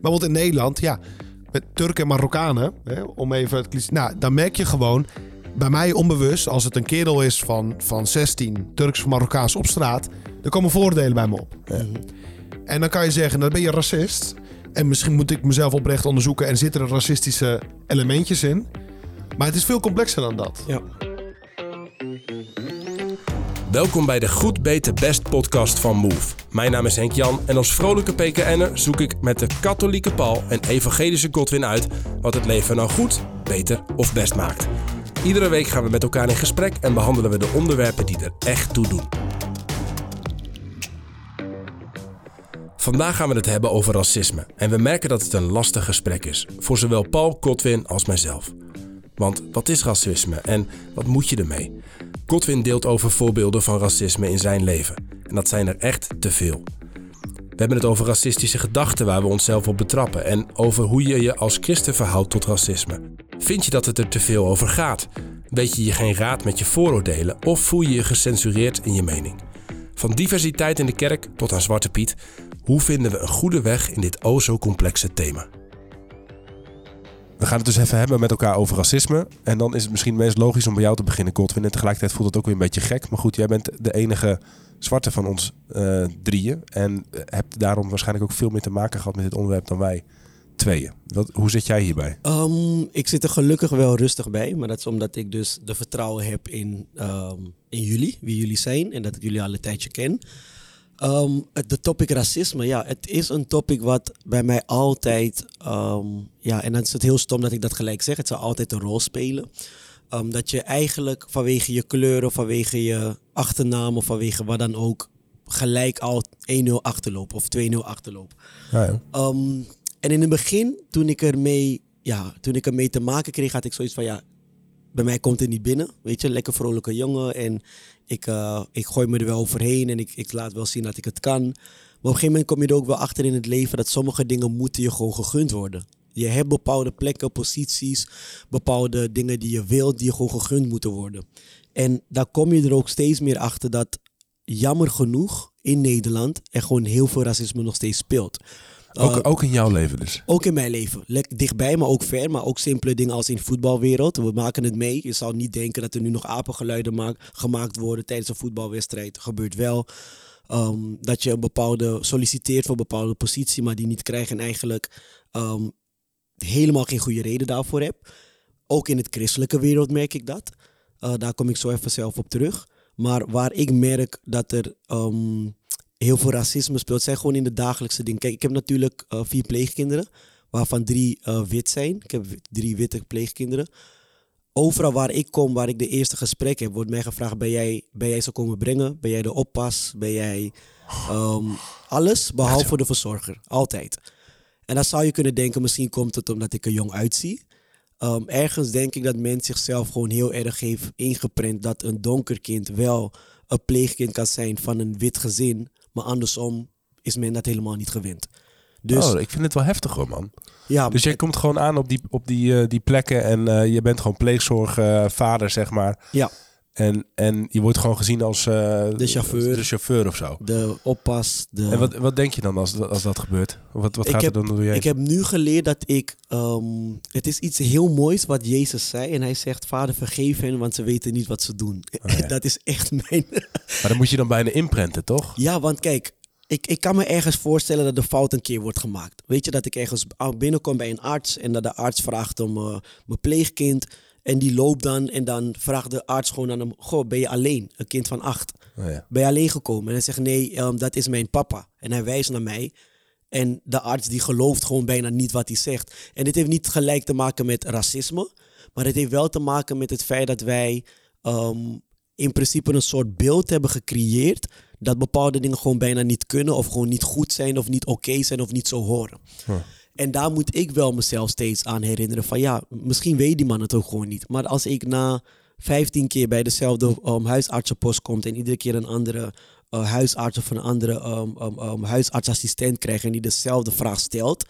bijvoorbeeld in Nederland, ja, met Turken en Marokkanen, hè, om even het cliché- Nou, dan merk je gewoon, bij mij onbewust, als het een kerel is van, van 16, Turks of Marokkaans op straat, dan komen voordelen bij me op. En dan kan je zeggen, dan ben je racist. En misschien moet ik mezelf oprecht onderzoeken en zitten er racistische elementjes in. Maar het is veel complexer dan dat. Ja. Welkom bij de Goed Beter Best podcast van Move. Mijn naam is Henk Jan en als vrolijke PKN'er zoek ik met de katholieke Paul en evangelische Godwin uit wat het leven nou goed, beter of best maakt. Iedere week gaan we met elkaar in gesprek en behandelen we de onderwerpen die er echt toe doen. Vandaag gaan we het hebben over racisme en we merken dat het een lastig gesprek is voor zowel Paul Godwin als mijzelf. Want wat is racisme en wat moet je ermee? Godwin deelt over voorbeelden van racisme in zijn leven. En dat zijn er echt te veel. We hebben het over racistische gedachten waar we onszelf op betrappen en over hoe je je als christen verhoudt tot racisme. Vind je dat het er te veel over gaat? Weet je je geen raad met je vooroordelen of voel je je gecensureerd in je mening? Van diversiteit in de kerk tot aan Zwarte Piet, hoe vinden we een goede weg in dit o zo complexe thema? We gaan het dus even hebben met elkaar over racisme. En dan is het misschien meest logisch om bij jou te beginnen, Godwin. En tegelijkertijd voelt het ook weer een beetje gek. Maar goed, jij bent de enige zwarte van ons eh, drieën. En hebt daarom waarschijnlijk ook veel meer te maken gehad met dit onderwerp dan wij tweeën. Wat, hoe zit jij hierbij? Ehm, ik zit er gelukkig wel rustig bij, maar dat is omdat ik dus de vertrouwen heb in, ehm, in jullie, wie jullie zijn en dat ik jullie al een tijdje ken. Ehm, de topic racisme, ja, het is een topic wat bij mij altijd, ehm, ja, en dan is het heel stom dat ik dat gelijk zeg, het zal altijd een rol spelen. Ehm, dat je eigenlijk vanwege je kleur of vanwege je achternaam of vanwege wat dan ook gelijk al 1-0 achterloopt of 2-0 achterloopt. Ja, ja. En in het begin, toen ik ermee, ja, toen ik ermee te maken kreeg, had ik zoiets van ja, bij mij komt het niet binnen. Weet je, lekker vrolijke jongen. En ik, eh, ik gooi me er wel overheen en ik, ik laat wel zien dat ik het kan. Maar op een gegeven moment kom je er ook wel achter in het leven dat sommige dingen moeten je gewoon gegund worden. Je hebt bepaalde plekken, posities, bepaalde dingen die je wilt, die je gewoon gegund moeten worden. En daar kom je er ook steeds meer achter dat jammer genoeg in Nederland er gewoon heel veel racisme nog steeds speelt. Ook, Uh, ook in jouw leven dus. ook in mijn leven. Dichtbij, maar ook ver. Maar ook simpele dingen als in de voetbalwereld. We maken het mee. Je zou niet denken dat er nu nog apengeluiden maak- gemaakt worden tijdens een voetbalwedstrijd. Gebeurt wel. Ehm, dat je een bepaalde solliciteert voor een bepaalde positie, maar die niet krijgt en eigenlijk ehm, helemaal geen goede reden daarvoor hebt. Ook in het christelijke wereld merk ik dat. Uh, daar kom ik zo even zelf op terug. Maar waar ik merk dat er ehm, heel veel racisme speelt, zijn gewoon in de dagelijkse dingen. Kijk, ik heb natuurlijk eh, vier pleegkinderen, waarvan drie eh, wit zijn. Ik heb drie witte pleegkinderen. Overal waar ik kom, waar ik de eerste gesprek heb, wordt mij gevraagd: ben jij, ben jij ze komen brengen? Ben jij de oppas? Ben jij ehm, alles behalve de verzorger? Altijd. En dan zou je kunnen denken: misschien komt het omdat ik er jong uitzie. Ehm, ergens denk ik dat men zichzelf gewoon heel erg heeft ingeprent dat een donker kind wel een pleegkind kan zijn van een wit gezin, maar andersom is men dat helemaal niet gewend. Dus oh, ik vind het wel heftig hoor, man. ja, Dus jij komt gewoon aan op die, op die, eh, die plekken en eh, je bent gewoon pleegzorgvader, zeg maar. ja, En, en je wordt gewoon gezien als eh, De chauffeur. de chauffeur of zo. de oppas. De... En wat, wat denk je dan als, als dat gebeurt? Wat, wat gaat heb- er dan door je? Ik heb nu geleerd dat ik. ehm, het is iets heel moois wat Jezus zei. En hij zegt: Vader, vergeef hen, want ze weten niet wat ze doen. Oh, ja. dat is echt mijn. Maar dan moet je dan bijna inprenten, toch? ja, want kijk. Ik, ik kan me ergens voorstellen dat de fout een keer wordt gemaakt. Weet je, dat ik ergens binnenkom bij een arts en dat de arts vraagt om eh, mijn pleegkind. En die loopt dan en dan vraagt de arts gewoon aan hem: Goh, ben je alleen? Een kind van acht. Oh, ja. Ben je alleen gekomen? En hij zegt, nee, ehm, dat is mijn papa. En hij wijst naar mij. En de arts die gelooft gewoon bijna niet wat hij zegt. En dit heeft niet gelijk te maken met racisme. Maar het heeft wel te maken met het feit dat wij ehm, in principe een soort beeld hebben gecreëerd. Dat bepaalde dingen gewoon bijna niet kunnen. Of gewoon niet goed zijn. Of niet oké zijn. Of niet zo horen. En daar moet ik wel mezelf steeds aan herinneren. Van ja, misschien weet die man het ook gewoon niet. Maar als ik na 15 keer bij dezelfde um, huisartsenpost komt en iedere keer een andere uh, huisarts of een andere um, um, huisartsassistent krijg en die dezelfde vraag stelt,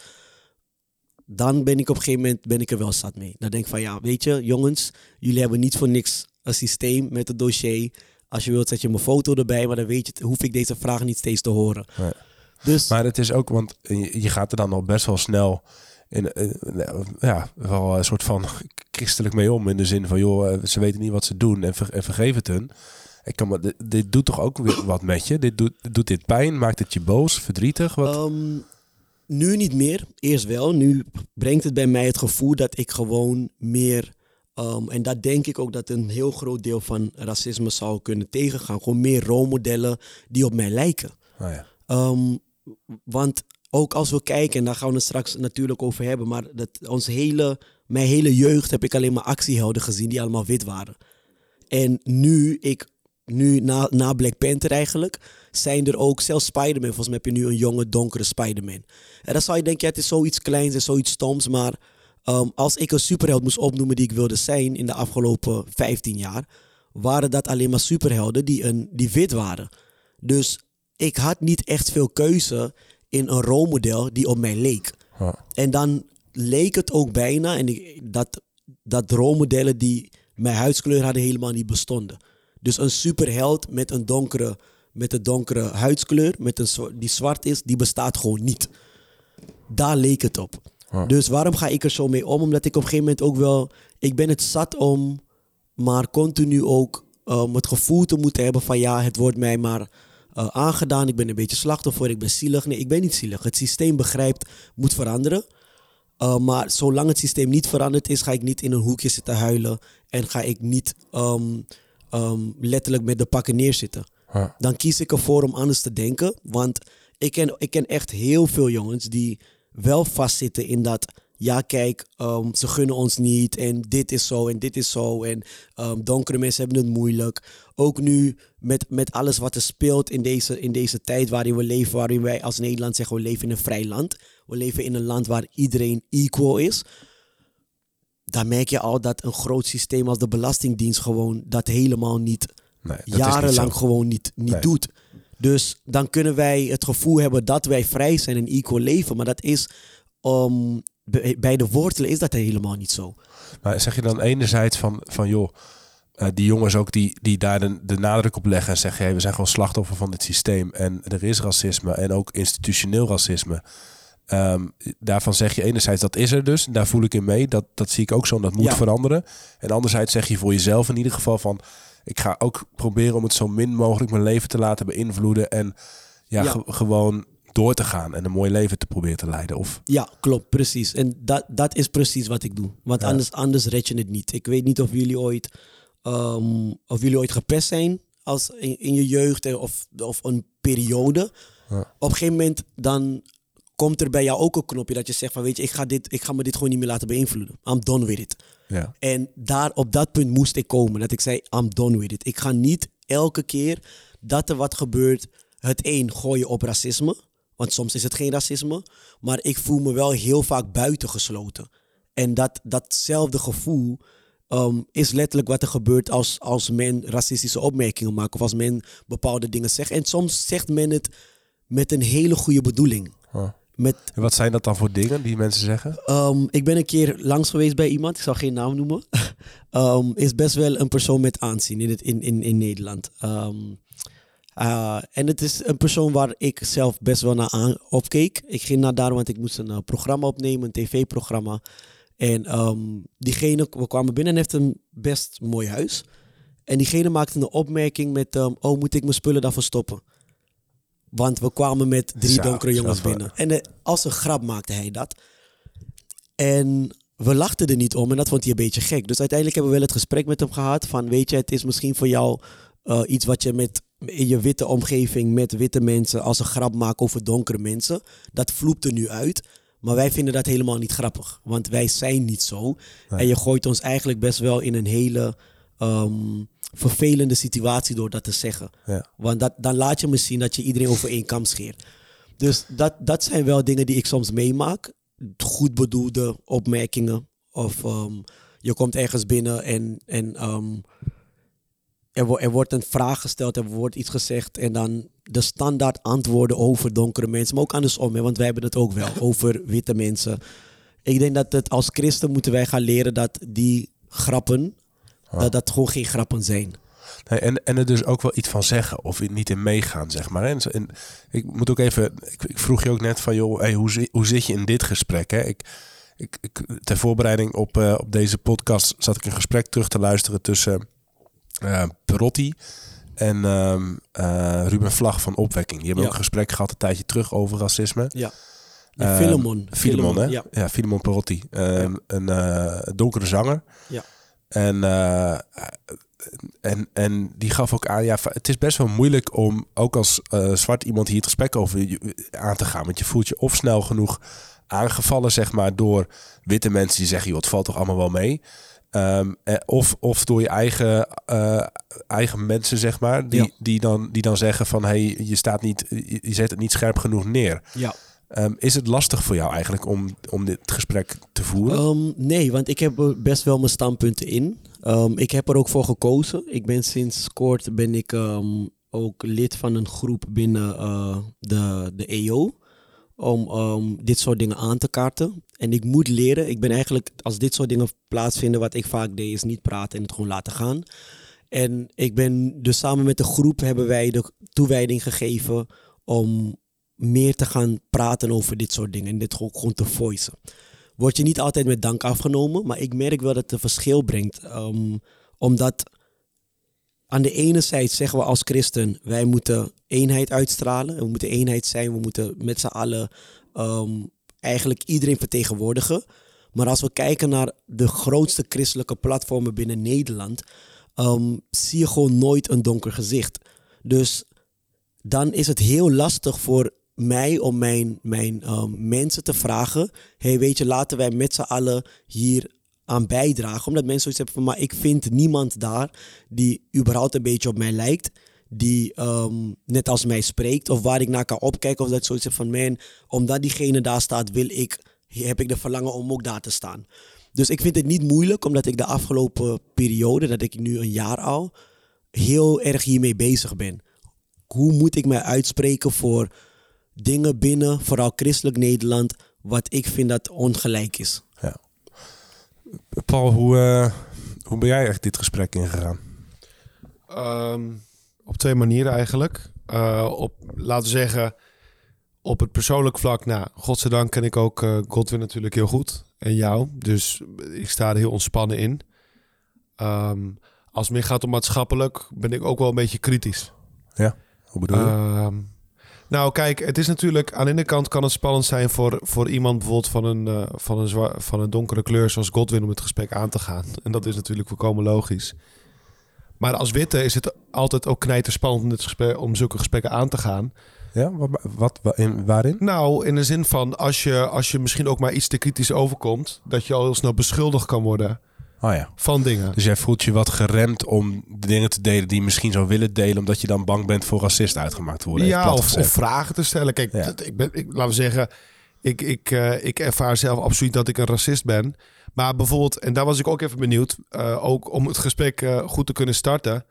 dan ben ik op een gegeven moment ben ik er wel zat mee. Dan denk ik van ja, weet je, jongens, jullie hebben niet voor niks een systeem met het dossier. Als je wilt, zet je mijn foto erbij, maar dan weet je, hoef ik deze vraag niet steeds te horen. Nee. Dus Maar het is ook, want je je gaat er dan al best wel snel in, eh, ja, wel een soort van christelijk mee om. In de zin van, joh, eh, ze weten niet wat ze doen en, ver, en vergeef het hun. Ik kan dit, dit doet toch ook weer wat met je? Dit doet, doet dit pijn? Maakt het je boos, verdrietig? Wat? Ehm, nu niet meer. Eerst wel. Nu brengt het bij mij het gevoel dat ik gewoon meer. ehm, en dat denk ik ook dat een heel groot deel van racisme zou kunnen tegengaan. Gewoon meer rolmodellen die op mij lijken. Nou ja. Ehm, want ook als we kijken, en daar gaan we het straks natuurlijk over hebben, maar dat ons hele, mijn hele jeugd heb ik alleen maar actiehelden gezien die allemaal wit waren. En nu, ik, nu na, na Black Panther eigenlijk, zijn er ook, zelfs Spider-Man, volgens mij heb je nu een jonge, donkere Spider-Man. En dan zou je denken, ja, het is zoiets kleins en zoiets stoms, maar ehm, als ik een superheld moest opnoemen die ik wilde zijn in de afgelopen 15 jaar, waren dat alleen maar superhelden die, een, die wit waren. Dus ik had niet echt veel keuze in een rolmodel die op mij leek. En dan leek het ook bijna en ik, dat, dat rolmodellen die mijn huidskleur hadden helemaal niet bestonden. Dus een superheld met een donkere, met een donkere huidskleur, met een, die zwart is, die bestaat gewoon niet. Daar leek het op. Dus waarom ga ik er zo mee om? Omdat ik op een gegeven moment ook wel... Ik ben het zat om maar continu ook um, het gevoel te moeten hebben van... Ja, het wordt mij maar eh, aangedaan. Ik ben een beetje slachtoffer. Ik ben zielig. Nee, ik ben niet zielig. Het systeem begrijpt, moet veranderen. Uh, maar zolang het systeem niet veranderd is, ga ik niet in een hoekje zitten huilen. En ga ik niet um, um, letterlijk met de pakken neerzitten. Dan kies ik ervoor om anders te denken. Want ik ken, ik ken echt heel veel jongens die wel vastzitten in dat. Ja, kijk, um, ze gunnen ons niet. En dit is zo en dit is zo. En um, donkere mensen hebben het moeilijk. Ook nu met, met alles wat er speelt in deze, in deze tijd waarin we leven. Waarin wij als Nederland zeggen we leven in een vrij land. We leven in een land waar iedereen equal is. Dan merk je al dat een groot systeem als de Belastingdienst gewoon dat helemaal niet Nee, dat niet jarenlang zo. gewoon niet, niet Nee. doet. Dus dan kunnen wij het gevoel hebben dat wij vrij zijn en equal leven. Maar dat is, um, bij de wortelen is dat helemaal niet zo. Maar zeg je dan enerzijds van, van joh, eh, die jongens ook die, die daar de, de nadruk op leggen en zeggen, hey, we zijn gewoon slachtoffer van dit systeem en er is racisme en ook institutioneel racisme. Ehm, daarvan zeg je enerzijds dat is er dus, daar voel ik in mee, dat, dat zie ik ook zo en dat moet Ja. veranderen. En anderzijds zeg je voor jezelf in ieder geval van, ik ga ook proberen om het zo min mogelijk mijn leven te laten beïnvloeden en ja, Ja. ge- gewoon door te gaan en een mooi leven te proberen te leiden. Of, Ja, klopt, precies. En dat, dat is precies wat ik doe. Want Ja. anders, anders red je het niet. Ik weet niet of jullie ooit, um, of jullie ooit gepest zijn als in, in je jeugd eh, of, of een periode. Ja. Op een gegeven moment dan komt er bij jou ook een knopje dat je zegt van weet je, ik ga, dit, ik ga me dit gewoon niet meer laten beïnvloeden. I'm done with it. ja. En daar, op dat punt moest ik komen. Dat ik zei, I'm done with it. Ik ga niet elke keer dat er wat gebeurt, het een gooien op racisme. Want soms is het geen racisme. Maar ik voel me wel heel vaak buitengesloten. En dat, datzelfde gevoel um, is letterlijk wat er gebeurt als, als men racistische opmerkingen maakt. Of als men bepaalde dingen zegt. En soms zegt men het met een hele goede bedoeling. Met, En wat zijn dat dan voor dingen die mensen zeggen? Ehm, ik ben een keer langs geweest bij iemand, ik zal geen naam noemen. Ehm, is best wel een persoon met aanzien in, het, in, in, in Nederland. Ehm, uh, en het is een persoon waar ik zelf best wel naar aan opkeek. Ik ging naar daar, want ik moest een uh, programma opnemen, een tv-programma. En um, diegene, we kwamen binnen en heeft een best mooi huis. En diegene maakte een opmerking met, um, oh moet ik mijn spullen daarvoor stoppen? Want we kwamen met drie Zo, donkere jongens zo. binnen. En uh, als een grap maakte hij dat. En we lachten er niet om en dat vond hij een beetje gek. Dus uiteindelijk hebben we wel het gesprek met hem gehad van, weet je, het is misschien voor jou uh, iets wat je met in je witte omgeving met witte mensen als een grap maakt over donkere mensen. Dat vloept er nu uit. Maar wij vinden dat helemaal niet grappig. Want wij zijn niet zo. Nee. En je gooit ons eigenlijk best wel in een hele um, vervelende situatie door dat te zeggen. Ja. Want dat, dan laat je me zien dat je iedereen over één kam scheert. Dus dat, dat zijn wel dingen die ik soms meemaak. Goed bedoelde opmerkingen. Of um, je komt ergens binnen en, en um, er, wo er, wordt een vraag gesteld, er wordt iets gezegd. En dan de standaard antwoorden over donkere mensen. Maar ook andersom, hè, want wij hebben het ook wel over witte mensen. Ik denk dat het als christen moeten wij gaan leren dat die grappen, dat dat gewoon geen grappen zijn. Nee, en, en er dus ook wel iets van zeggen of niet in meegaan, zeg maar. En, en ik moet ook even, ik, ik, vroeg je ook net van, joh, hey, hoe, hoe zit je in dit gesprek? Hè? Ik, ik, ik, ter voorbereiding op, eh, op deze podcast zat ik een gesprek terug te luisteren tussen Perotti en ehm, eh, Ruben Vlag van Opwekking. Die hebben Ja. ook een gesprek gehad een tijdje terug over racisme. Ja. Ehm, Filemon. Filemon, hè? Ja. Ja, Filemon Perotti. Ehm, Een eh, donkere zanger. Ja. En, eh, en, en die gaf ook aan, ja, het is best wel moeilijk om ook als eh, zwart iemand hier het gesprek over je- aan te gaan. Want je voelt je of snel genoeg aangevallen, zeg maar, door witte mensen die zeggen, joh, het valt toch allemaal wel mee. Ehm, eh, of, of door je eigen, eh, eigen mensen, zeg maar, die, Ja. die, dan, die dan zeggen van, hey, je, staat niet, je zet het niet scherp genoeg neer. Ja. Ehm, is het lastig voor jou eigenlijk om, om dit gesprek te voeren? Ehm, nee, want ik heb best wel mijn standpunten in. Ik heb er ook voor gekozen. Ik ben sinds kort ben ik ook lid van een groep binnen eh, de, de EO. Om dit soort dingen aan te kaarten. En ik moet leren. Ik ben eigenlijk, als dit soort dingen plaatsvinden, wat ik vaak deed, is niet praten en het gewoon laten gaan. En ik ben dus samen met de groep hebben wij de toewijding gegeven om meer te gaan praten over dit soort dingen. En dit gewoon, gewoon te voicen word je niet altijd met dank afgenomen. Maar ik merk wel dat het een verschil brengt. Ehm, omdat aan de ene zijde zeggen we als christen, wij moeten eenheid uitstralen. We moeten eenheid zijn. We moeten met z'n allen ehm, eigenlijk iedereen vertegenwoordigen. Maar als we kijken naar de grootste christelijke platformen binnen Nederland, ehm, zie je gewoon nooit een donker gezicht. Dus dan is het heel lastig voor mij om mijn, mijn ehm, mensen te vragen: hey, weet je, laten wij met z'n allen hier aan bijdragen. Omdat mensen zoiets hebben van: maar ik vind niemand daar die überhaupt een beetje op mij lijkt. Die ehm, net als mij spreekt of waar ik naar kan opkijken. Of dat zoiets van: man, omdat diegene daar staat, wil ik, heb ik de verlangen om ook daar te staan. Dus ik vind het niet moeilijk, omdat ik de afgelopen periode, dat ik nu een jaar al, heel erg hiermee bezig ben hoe moet ik mij uitspreken voor dingen binnen, vooral christelijk Nederland, wat ik vind dat ongelijk is. Paul, hoe, eh, hoe ben jij echt dit gesprek ingegaan? Ehm, op twee manieren eigenlijk. Eh, op, laten we zeggen, op het persoonlijk vlak. Nou, godzijdank ken ik ook eh, Godwin natuurlijk heel goed. En jou. Dus ik sta er heel ontspannen in. Ehm, als het meer gaat om maatschappelijk, ben ik ook wel een beetje kritisch. Hoe bedoel je? Ehm, nou, kijk, het is natuurlijk aan de ene kant kan het spannend zijn voor, voor iemand bijvoorbeeld van een, eh, van, een zwa- van een donkere kleur zoals Godwin om het gesprek aan te gaan. En dat is natuurlijk volkomen logisch. Maar als witte is het altijd ook knijterspannend om, dit gesprek, om zulke gesprekken aan te gaan. ja, wat, wat, wa- in, waarin? Nou, in de zin van als je, als je misschien ook maar iets te kritisch overkomt, dat je al heel snel beschuldigd kan worden Oh ja. van dingen. Dus jij voelt je wat geremd om de dingen te delen die je misschien zou willen delen, omdat je dan bang bent voor racist uitgemaakt te worden. Ja, of, of vragen te stellen. Kijk, Ja. ik ben, ik, laten we zeggen, ik, ik, eh, ik ervaar zelf absoluut dat ik een racist ben. Maar bijvoorbeeld, en daar was ik ook even benieuwd, eh, ook om het gesprek eh, goed te kunnen starten.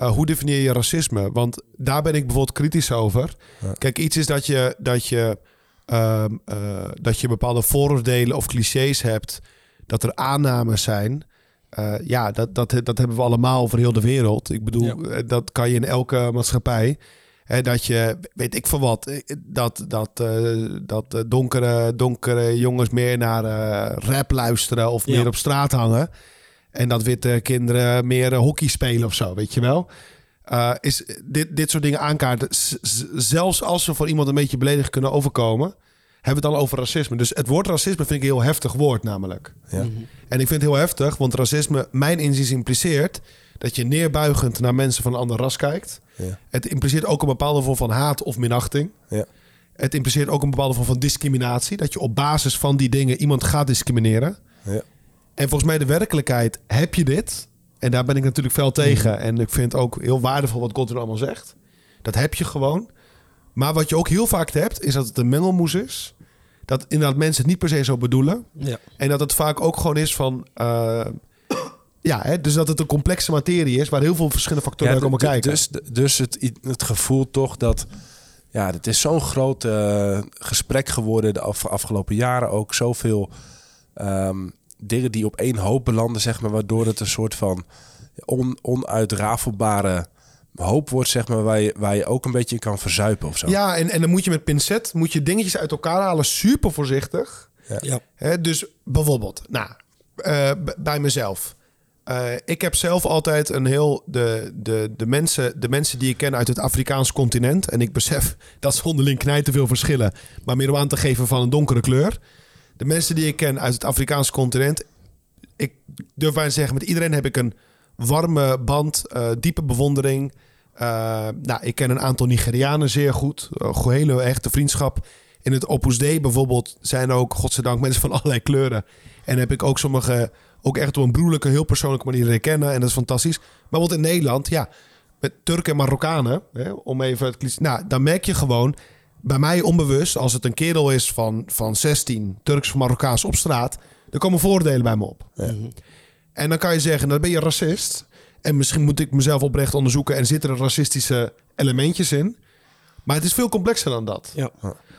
hoe definieer je racisme? Want daar ben ik bijvoorbeeld kritisch over. Ja. Kijk, iets is dat je, dat, je, ehm, eh, dat je bepaalde vooroordelen of clichés hebt, dat er aannames zijn. Eh, ja, dat, dat, dat hebben we allemaal over heel de wereld. Ik bedoel, Ja. eh, dat kan je in elke maatschappij. Hè, dat je, weet ik van wat, eh, dat, dat, dat donkere, donkere jongens meer naar rap luisteren of Ja. meer op straat hangen. En dat witte kinderen meer hockey spelen of zo, weet je wel. Is dit, dit soort dingen aankaarten, zelfs als ze voor iemand een beetje beledigd kunnen overkomen, hebben we het dan over racisme. Dus het woord racisme vind ik een heel heftig woord namelijk. Ja. En ik vind het heel heftig, want racisme, mijn inziens, impliceert dat je neerbuigend naar mensen van een ander ras kijkt. Ja. Het impliceert ook een bepaalde vorm van haat of minachting. Ja. Het impliceert ook een bepaalde vorm van discriminatie. Dat je op basis van die dingen iemand gaat discrimineren. Ja. En volgens mij de werkelijkheid heb je dit. En daar ben ik natuurlijk fel tegen. Mhm. En ik vind het ook heel waardevol wat Godwin allemaal zegt. Dat heb je gewoon. Maar wat je ook heel vaak hebt, is dat het een mengelmoes is. Dat inderdaad mensen het niet per se zo bedoelen. Ja. En dat het vaak ook gewoon is van... eh, ja, hè, dus dat het een complexe materie is... waar heel veel verschillende factoren Ja, komen kijken. Dus, dus het, het gevoel toch dat... Ja, het is zo'n groot eh, gesprek geworden de af- afgelopen jaren ook. Zoveel ehm, dingen die op één hoop belanden, zeg maar, waardoor het een soort van on, onuitrafelbare hoop wordt, zeg maar, waar je, waar je ook een beetje kan verzuipen of zo. Ja, en, en dan moet je met pincet moet je dingetjes uit elkaar halen, super voorzichtig. Ja. Hè, dus bijvoorbeeld, nou, eh, bij mezelf. Eh, ik heb zelf altijd een heel de, de, de, mensen, de mensen die ik ken uit het Afrikaans continent. En ik besef dat ze onderling knijt te veel verschillen. Maar meer om aan te geven van een donkere kleur. De mensen die ik ken uit het Afrikaans continent. Ik durf bijna te zeggen, met iedereen heb ik een warme band, eh, diepe bewondering. Eh, nou, ik ken een aantal Nigerianen zeer goed. Uh, hele echte vriendschap. In het Opus Dei bijvoorbeeld zijn ook, godzijdank, mensen van allerlei kleuren. En heb ik ook sommige ook echt op een broerlijke, heel persoonlijke manier leren kennen. En dat is fantastisch. Maar bijvoorbeeld in Nederland, ja, met Turken en Marokkanen, hè, om even het cliché- Nou, dan merk je gewoon, bij mij onbewust, als het een kerel is van, van 16, Turks of Marokkaans op straat, er komen voordelen bij me op. En dan kan je zeggen, dan ben je racist. En misschien moet ik mezelf oprecht onderzoeken en zitten er racistische elementjes in. Maar het is veel complexer dan dat. Ja.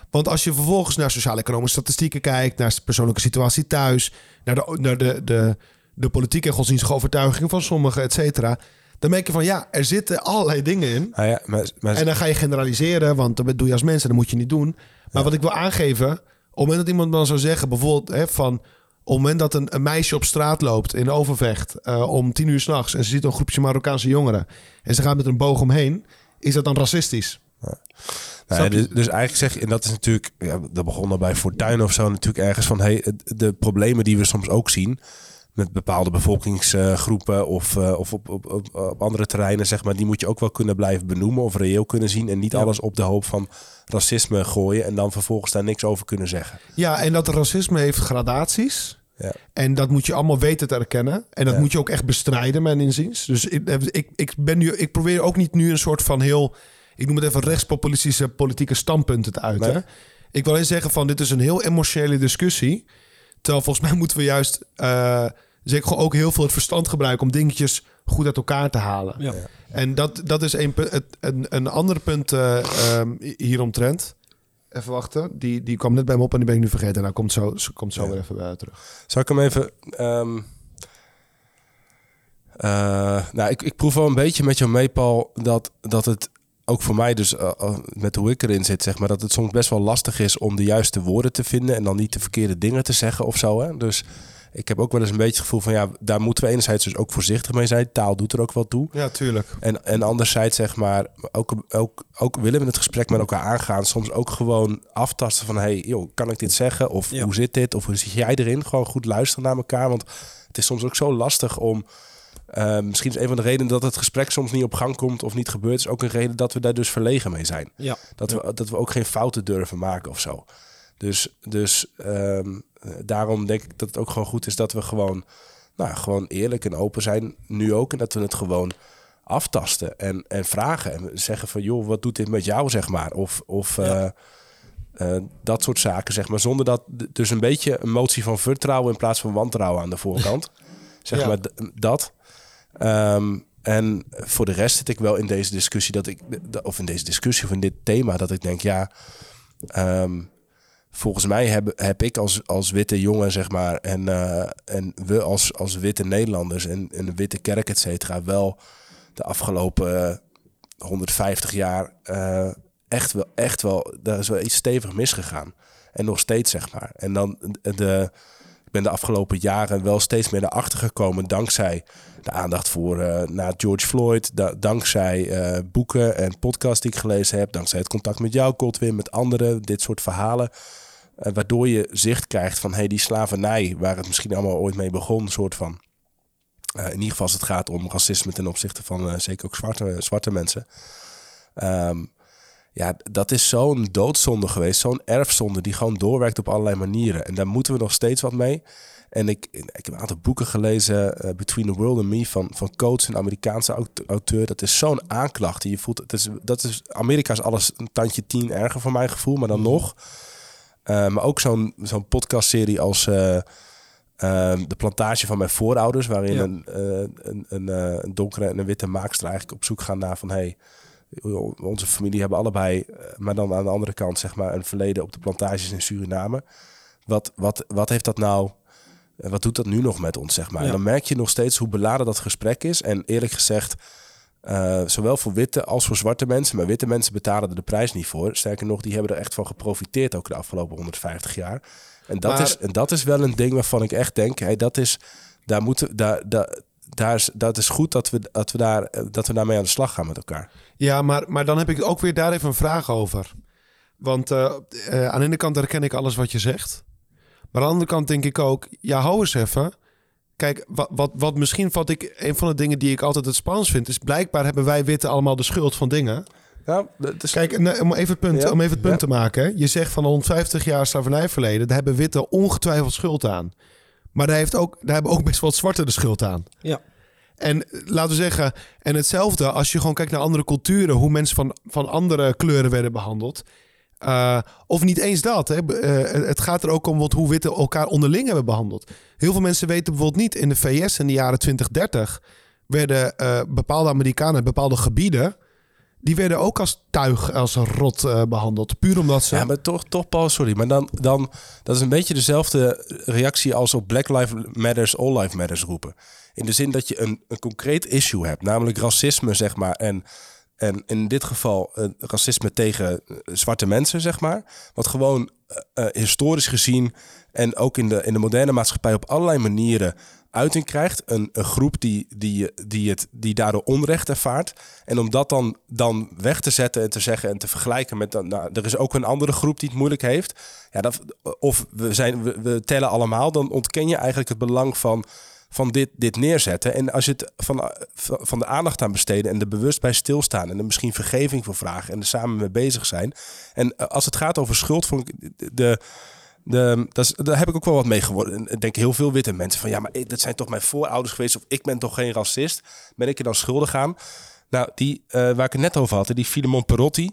Want als je vervolgens naar sociaal-economische statistieken kijkt, naar de persoonlijke situatie thuis, naar de, naar de, de, de politieke en godsdienstige overtuigingen van sommigen, et cetera. Dan merk je van ja, er zitten allerlei dingen in. Nou ja, maar, maar, En dan ga je generaliseren, want dat doe je als mens en dat moet je niet doen. Maar wat ik wil aangeven, op het moment dat iemand dan zou zeggen, bijvoorbeeld hè, van... op het moment dat een, een meisje op straat loopt in Overvecht eh, om tien uur s'nachts... en ze ziet een groepje Marokkaanse jongeren en ze gaat met een boog omheen... is dat dan racistisch? Nou ja, dus, dus eigenlijk zeg je, en dat is natuurlijk, ja, dat begon al bij Fortuin of zo, natuurlijk ergens van hey, de problemen die we soms ook zien met bepaalde bevolkingsgroepen of, eh, of op, op, op, op andere terreinen, zeg maar, die moet je ook wel kunnen blijven benoemen of reëel kunnen zien en niet Ja. alles op de hoop van racisme gooien en dan vervolgens daar niks over kunnen zeggen. Ja, en dat racisme heeft gradaties. Ja. En dat moet je allemaal weten te erkennen. En dat Ja. moet je ook echt bestrijden, mijn inziens. Dus ik, ik, ik, ben nu, ik probeer ook niet nu een soort van heel... ik noem het even rechtspopulistische politieke standpunten te uiten. Nee. Ik wil eens zeggen van dit is een heel emotionele discussie. Terwijl volgens mij moeten we juist... eh zeker gewoon ook heel veel het verstand gebruiken... om dingetjes goed uit elkaar te halen. Ja. En dat, dat is een, een, een ander punt eh ehm, hieromtrent. Even wachten. Die, die kwam net bij me op en die ben ik nu vergeten. Nou, komt zo, komt zo Ja. weer even bij terug. Zal ik hem even. ehm, eh, nou, ik, ik proef wel een beetje met jou mee, Paul, dat, dat het ook voor mij, dus eh, eh, met hoe ik erin zit, zeg maar, dat het soms best wel lastig is om de juiste woorden te vinden en dan niet de verkeerde dingen te zeggen of zo. Hè? Dus ik heb ook wel eens een beetje het gevoel van ja, daar moeten we enerzijds dus ook voorzichtig mee zijn. Taal doet er ook wel toe. Ja, tuurlijk. En, en anderzijds, zeg maar, ook, ook, ook willen we het gesprek met elkaar aangaan. Soms ook gewoon aftasten van, hey, joh, kan ik dit zeggen? Of Ja. hoe zit dit? Of hoe zit jij erin? Gewoon goed luisteren naar elkaar. Want het is soms ook zo lastig om... eh, misschien is een van de redenen dat het gesprek soms niet op gang komt of niet gebeurt... is ook een reden dat we daar dus verlegen mee zijn. Ja. Dat, we, dat we ook geen fouten durven maken of zo. Dus, dus ehm, eh, daarom denk ik dat het ook gewoon goed is dat we gewoon, nou, gewoon eerlijk en open zijn. Nu ook. En dat we het gewoon aftasten en, en vragen. En zeggen van, joh, wat doet dit met jou, zeg maar. Of, of Ja. eh, dat soort zaken, zeg maar. Zonder dat, dus een beetje een motie van vertrouwen in plaats van wantrouwen aan de voorkant. zeg Ja. maar dat. Ehm, en voor de rest zit ik wel in deze discussie dat ik, of in deze discussie of in dit thema, dat ik denk, ja, ehm, volgens mij heb, heb ik als, als witte jongen, zeg maar, en, eh, en we als, als witte Nederlanders en, en de witte kerk, et cetera, wel de afgelopen eh, 150 jaar eh, echt wel, echt wel, daar is wel iets stevig misgegaan. En nog steeds, zeg maar. En dan de, ben de afgelopen jaren wel steeds meer erachter gekomen dankzij de aandacht voor eh naar George Floyd, da- dankzij eh, boeken en podcasts die ik gelezen heb, dankzij het contact met jou, Godwin, met anderen, dit soort verhalen. eh, waardoor je zicht krijgt van hey, die slavernij, waar het misschien allemaal ooit mee begon, soort van. In ieder geval als het gaat om racisme ten opzichte van zeker ook zwarte, zwarte mensen. Ehm, ja, dat is zo'n doodzonde geweest, zo'n erfzonde die gewoon doorwerkt op allerlei manieren. En daar moeten we nog steeds wat mee. En ik, ik heb een aantal boeken gelezen, eh, Between the World and Me, van, van Coates, een Amerikaanse aut- auteur. Dat is zo'n aanklacht. die Je voelt, het is, dat is, Amerika is alles een tandje tien erger voor mijn gevoel, maar dan nog. Eh, maar ook zo'n zo'n podcastserie als eh, De Plantage van Mijn Voorouders, waarin Ja. een, een, een, een donkere en een witte maakster eigenlijk op zoek gaan naar van... Hey, onze familie hebben allebei, eh, maar dan aan de andere kant zeg maar een verleden op de plantages in Suriname. Wat, wat, wat heeft dat nou eh, wat doet dat nu nog met ons, zeg maar? Ja. En dan merk je nog steeds hoe beladen dat gesprek is. En eerlijk gezegd, eh, zowel voor witte als voor zwarte mensen. Maar witte mensen betalen er de prijs niet voor. Sterker nog, die hebben er echt van geprofiteerd ook de afgelopen 150 jaar. En dat, Maar- is, en dat is wel een ding waarvan ik echt denk, hey, dat is, daar moeten, daar, daar, daar is, dat is goed dat we, dat, we daar, eh, dat we daarmee aan de slag gaan met elkaar. Ja, maar, maar dan heb ik ook weer daar even een vraag over. Want eh, eh, aan de ene kant herken ik alles wat je zegt. Maar aan de andere kant denk ik ook, ja, hou eens even. Kijk, wat, wat, wat misschien wat ik, een van de dingen die ik altijd het spannendst vind, is blijkbaar hebben wij witte allemaal de schuld van dingen. Ja, is, Kijk, eh, om even het punt, Ja, om even het punt ja. te maken. Je zegt van 150 jaar slavernijverleden, daar hebben witte ongetwijfeld schuld aan. Maar daar, heeft ook, daar hebben ook best wel zwarte de schuld aan. Ja. En eh, laten we zeggen, en hetzelfde als je gewoon kijkt naar andere culturen, hoe mensen van, van andere kleuren werden behandeld. Uh, of niet eens dat. Hè. Uh, het gaat er ook om wat, hoe witte elkaar onderling hebben behandeld. Heel veel mensen weten bijvoorbeeld niet in de VS in de jaren 2030 werden uh, bepaalde Amerikanen bepaalde gebieden. Die werden ook als tuig, als rot uh, behandeld. Puur omdat ze. Ja, maar toch, toch Paul, sorry. Maar dan, dan, dat is een beetje dezelfde reactie als op Black Lives Matters, All Lives Matters roepen. In de zin dat je een, een concreet issue hebt, namelijk racisme, zeg maar. En, en in dit geval uh, racisme tegen uh, zwarte mensen, zeg maar. Wat gewoon historisch gezien en ook in de, in de moderne maatschappij op allerlei manieren uiting krijgt. Een, groep die, die, die, het, die daardoor onrecht ervaart. En om dat dan, dan weg te zetten en te zeggen en te vergelijken met... Nou, er is ook een andere groep die het moeilijk heeft. Ja, dat, of we, zijn, we, tellen allemaal, dan ontken je eigenlijk het belang van van dit, dit neerzetten. En als je het van, van de aandacht aan besteden en er bewust bij stilstaan en er misschien vergeving voor vragen en er samen mee bezig zijn. En als het gaat over schuld, vond ik de. Dat daar heb ik ook wel wat mee geworden. Ik denk heel veel witte mensen van ja, maar dat zijn toch mijn voorouders geweest of ik ben toch geen racist. Ben ik er dan schuldig aan? Nou, die uh, waar ik het net over had, die Filemon Perotti,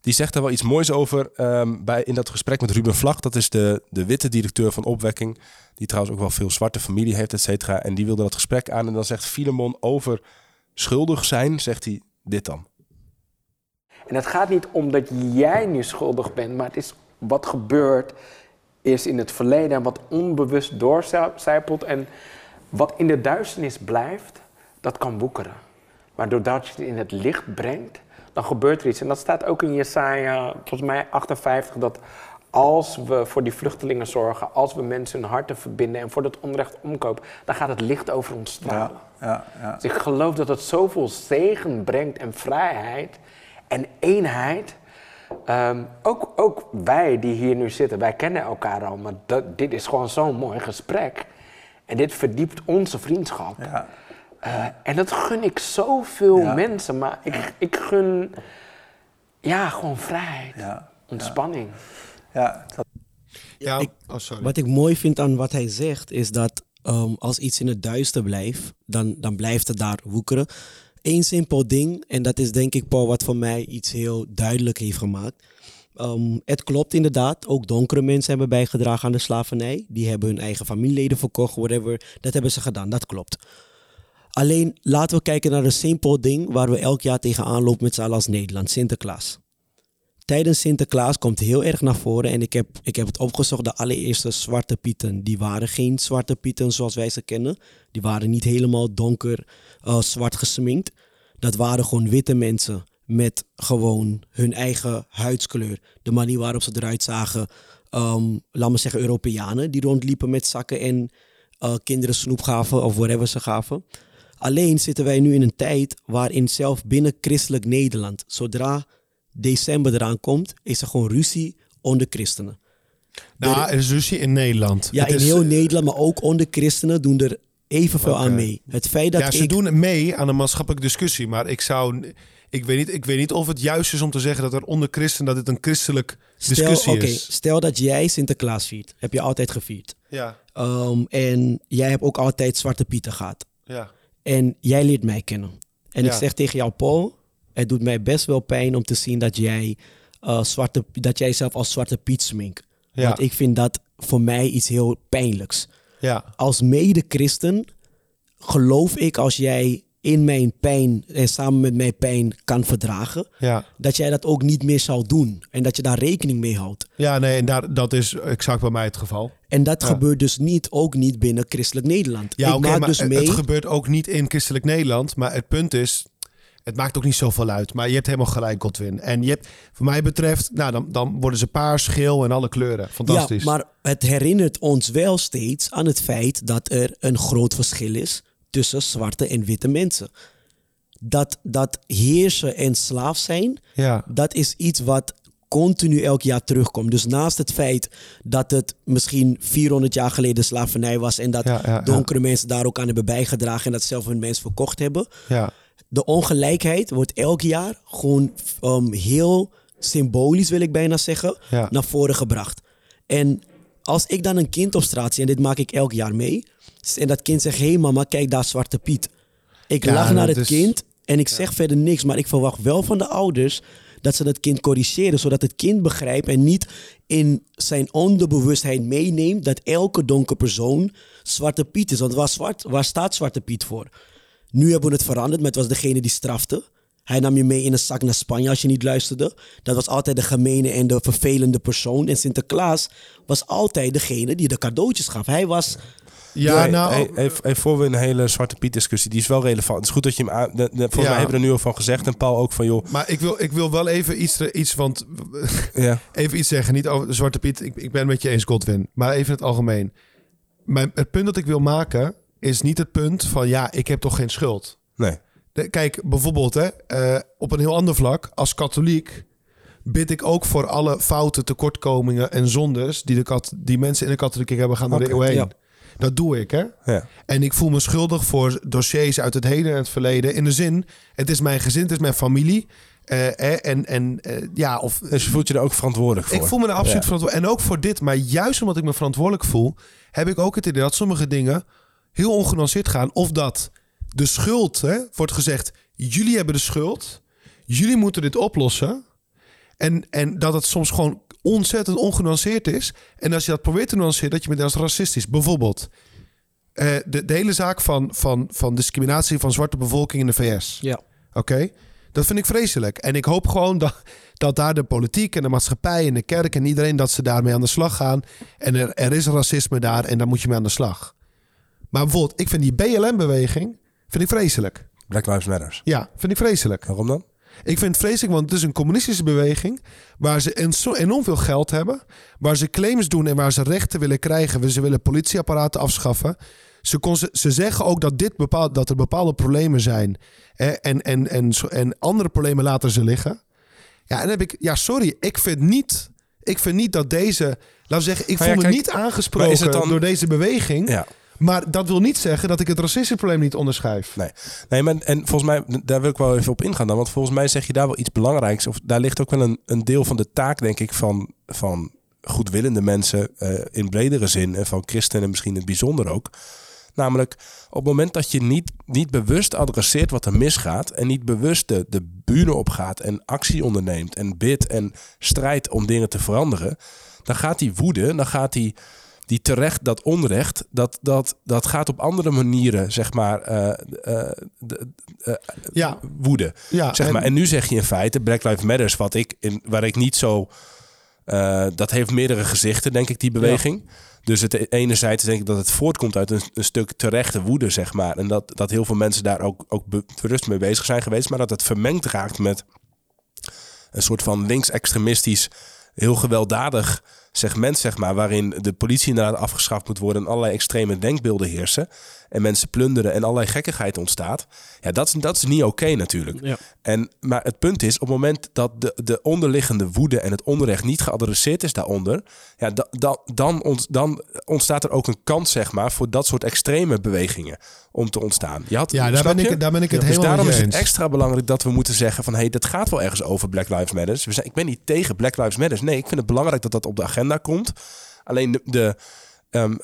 die zegt daar wel iets moois over um, bij, in dat gesprek met Ruben Vlag. Dat is de, de witte directeur van Opwekking. Die trouwens ook wel veel zwarte familie heeft, et cetera. En die wilde dat gesprek aan. En dan zegt Filemon over schuldig zijn, zegt hij dit dan. En het gaat niet om dat jij nu schuldig bent, maar het is wat gebeurt is in het verleden en wat onbewust doorcijpelt. En wat in de duisternis blijft, dat kan woekeren. Maar doordat je het in het licht brengt, dan gebeurt er iets. En dat staat ook in Jesaja, volgens mij 58, dat als we voor die vluchtelingen zorgen, als we mensen hun harten verbinden en voor dat onrecht omkopen, dan gaat het licht over ons stralen. Ja, ja, ja. Dus ik geloof dat het zoveel zegen brengt en vrijheid en eenheid. Um, ook, ook wij die hier nu zitten, wij kennen elkaar al, maar dat, dit is gewoon zo'n mooi gesprek. En dit verdiept onze vriendschap. Ja. Uh, en dat gun ik zoveel Ja. mensen, maar ik, ik gun ja, gewoon vrijheid, Ja. ontspanning. Ja, dat, Ja, ik- oh, sorry. Wat ik mooi vind aan wat hij zegt, is dat ehm, als iets in het duister blijft, dan, dan blijft het daar woekeren. Eén simpel ding, en dat is denk ik, Paul, wat voor mij iets heel duidelijk heeft gemaakt. Ehm, het klopt inderdaad, ook donkere mensen hebben bijgedragen aan de slavernij. Die hebben hun eigen familieleden verkocht, whatever. Dat hebben ze gedaan, dat klopt. Alleen laten we kijken naar een simpel ding waar we elk jaar tegenaan lopen met z'n allen als Nederland, Sinterklaas. Tijdens Sinterklaas komt heel erg naar voren en ik heb, ik heb het opgezocht. De allereerste zwarte pieten, die waren geen zwarte pieten zoals wij ze kennen. Die waren niet helemaal donker eh, zwart gesminkt. Dat waren gewoon witte mensen met gewoon hun eigen huidskleur. De manier waarop ze eruit zagen, ehm laat me zeggen Europeanen die rondliepen met zakken en eh, kinderen snoep gaven of whatever ze gaven. Alleen zitten wij nu in een tijd waarin zelf binnen christelijk Nederland, zodra december eraan komt, is er gewoon ruzie onder christenen. nou, er is ruzie in Nederland. Ja, Het in is- heel Nederland, maar ook onder christenen doen er evenveel Oké. aan mee. Het feit dat ja, ze ik... doen mee aan een maatschappelijke discussie. Maar ik zou. Ik weet, niet, ik weet niet of het juist is om te zeggen dat er onder christen dat het een christelijk Stel, discussie is. stel dat jij Sinterklaas viert. Heb je altijd gevierd. Ja, Ehm, en jij hebt ook altijd Zwarte Pieten gehad. ja. En jij leert mij kennen. En ik zeg tegen jou, Paul, het doet mij best wel pijn om te zien dat jij, eh, zwarte, dat jij zelf als Zwarte Piet smink. Ja. Want ik vind dat voor mij iets heel pijnlijks. Ja. Als mede-christen geloof ik als jij in mijn pijn en samen met mijn pijn kan verdragen, ja. dat jij dat ook niet meer zal doen. En dat je daar rekening mee houdt. Ja, nee, en daar, dat is exact bij mij het geval. En dat gebeurt dus niet, ook niet binnen christelijk Nederland. Ja, ik oké, maak maar dus mee. het gebeurt ook niet in christelijk Nederland. Maar het punt is, het maakt ook niet zoveel uit. Maar je hebt helemaal gelijk, Godwin. En je hebt, voor mij betreft, nou, dan, dan worden ze paars, geel en alle kleuren. Fantastisch. Ja, maar het herinnert ons wel steeds aan het feit dat er een groot verschil is tussen zwarte en witte mensen. Dat, dat heersen en slaaf zijn, Ja. dat is iets wat continu elk jaar terugkomt. Dus naast het feit dat het misschien 400 jaar geleden slavernij was en dat Ja, ja, ja. donkere mensen daar ook aan hebben bijgedragen en dat zelf hun mensen verkocht hebben, ja. De ongelijkheid wordt elk jaar gewoon um, heel symbolisch, wil ik bijna zeggen, Ja. naar voren gebracht. En als ik dan een kind op straat zie, en dit maak ik elk jaar mee, en dat kind zegt: Hé hey mama, kijk daar Zwarte Piet. Ik Ja, lach naar dat het is- kind en ik zeg verder niks, maar ik verwacht wel van de ouders dat ze het kind corrigeren, zodat het kind begrijpt en niet in zijn onderbewustheid meeneemt dat elke donkere persoon Zwarte Piet is. Want waar, zwart, waar staat Zwarte Piet voor? Nu hebben we het veranderd, maar het was degene die strafte. Hij nam je mee in een zak naar Spanje als je niet luisterde. Dat was altijd de gemene en de vervelende persoon. En Sinterklaas was altijd degene die de cadeautjes gaf. Hij was... Ja, nou, hey, hey, hey, voor we een hele Zwarte Piet discussie, die is wel relevant. Het is goed dat je hem aan... de- de- volgens Ja. mij hebben we er nu al van gezegd. En Paul ook van, joh... maar ik wil, ik wil wel even iets, iets want Ja, even iets zeggen. Niet over de Zwarte Piet. Ik, ik ben het met je eens, Godwin. Maar even in het algemeen. Mijn, het punt dat ik wil maken is niet het punt van ja, ik heb toch geen schuld. nee. De- Kijk, bijvoorbeeld hè, eh, op een heel ander vlak. Als katholiek bid ik ook voor alle fouten, tekortkomingen en zondes... die, de kat, die mensen in de katholiek hebben gaan door de eeuw heen. ja. Dat doe ik, hè. Ja. En ik voel me schuldig voor dossiers uit het heden en het verleden. In de zin, het is mijn gezin, het is mijn familie. Eh, en en eh, ja, of Dus voelt je er ook verantwoordelijk voor. ik voel me er absoluut Ja. verantwoordelijk. En ook voor dit. Maar juist omdat ik me verantwoordelijk voel, heb ik ook het idee dat sommige dingen heel ongenuanceerd gaan. Of dat de schuld, hè, wordt gezegd, jullie hebben de schuld. Jullie moeten dit oplossen. En, en dat het soms gewoon ontzettend ongenuanceerd is. En als je dat probeert te nuanceren, dat je meteen als racistisch. Bijvoorbeeld, eh, de, de hele zaak van, van, van discriminatie van zwarte bevolking in de VS. Ja. Oké? Dat vind ik vreselijk. En ik hoop gewoon dat, dat daar de politiek en de maatschappij en de kerk en iedereen... dat ze daarmee aan de slag gaan. En er, er is racisme daar en daar moet je mee aan de slag. Maar bijvoorbeeld, ik vind die BLM-beweging vind ik vreselijk. Black Lives Matters. Ja, vind ik vreselijk. Waarom dan? Ik vind het vreselijk, want het is een communistische beweging... waar ze enorm veel geld hebben... waar ze claims doen en waar ze rechten willen krijgen. Ze willen politieapparaten afschaffen. Ze, ze, ze zeggen ook dat, dit bepaald, dat er bepaalde problemen zijn... hè, en, en, en, en andere problemen laten ze liggen. Ja, en heb ik... Ja, sorry, ik vind niet... Ik vind niet dat deze... Laten we zeggen, ik voel me niet aangesproken door deze beweging. Ja. Maar dat wil niet zeggen dat ik het racismeprobleem niet onderschrijf. Nee, nee maar, en volgens mij, daar wil ik wel even op ingaan dan. Want volgens mij zeg je daar wel iets belangrijks. Of daar ligt ook wel een, een deel van de taak, denk ik, van, van goedwillende mensen eh, in bredere zin. En van christenen misschien in het bijzonder ook. Namelijk, op het moment dat je niet, niet bewust adresseert wat er misgaat. En niet bewust de, de bühne opgaat en actie onderneemt. En bidt en strijdt om dingen te veranderen. Dan gaat die woede, dan gaat die die terecht, dat onrecht, dat, dat, dat gaat op andere manieren, zeg maar, de- Ja, woede. ja Zeg en- maar. en nu zeg je in feite, Black Lives Matters, wat ik in, waar ik niet zo. dat heeft meerdere gezichten, denk ik, die beweging. Dus het enerzijds denk ik dat het voortkomt uit een, een stuk terechte woede, zeg maar. En dat, dat heel veel mensen daar ook, ook be- bewust mee bezig zijn geweest. Maar dat het vermengd raakt met een soort van linksextremistisch, heel gewelddadig segment, zeg maar. Waarin de politie inderdaad afgeschaft moet worden en allerlei extreme denkbeelden heersen. En mensen plunderen en allerlei gekkigheid ontstaat. Ja, dat is, dat is niet oké natuurlijk. Ja. En, maar het punt is, op het moment dat de, de onderliggende woede en het onrecht niet geadresseerd is daaronder, ja, da, da- dan, ont, dan ontstaat er ook een kans, zeg maar, voor dat soort extreme bewegingen om te ontstaan. Je had, Ja, daar ben, je? ik, daar ben ik het dus helemaal daarom met is het extra belangrijk dat we moeten zeggen van... hé, hey, dat gaat wel ergens over Black Lives Matter. We zijn, ik ben niet tegen Black Lives Matter. Nee, ik vind het belangrijk dat dat op de agenda komt. Alleen de... de ehm,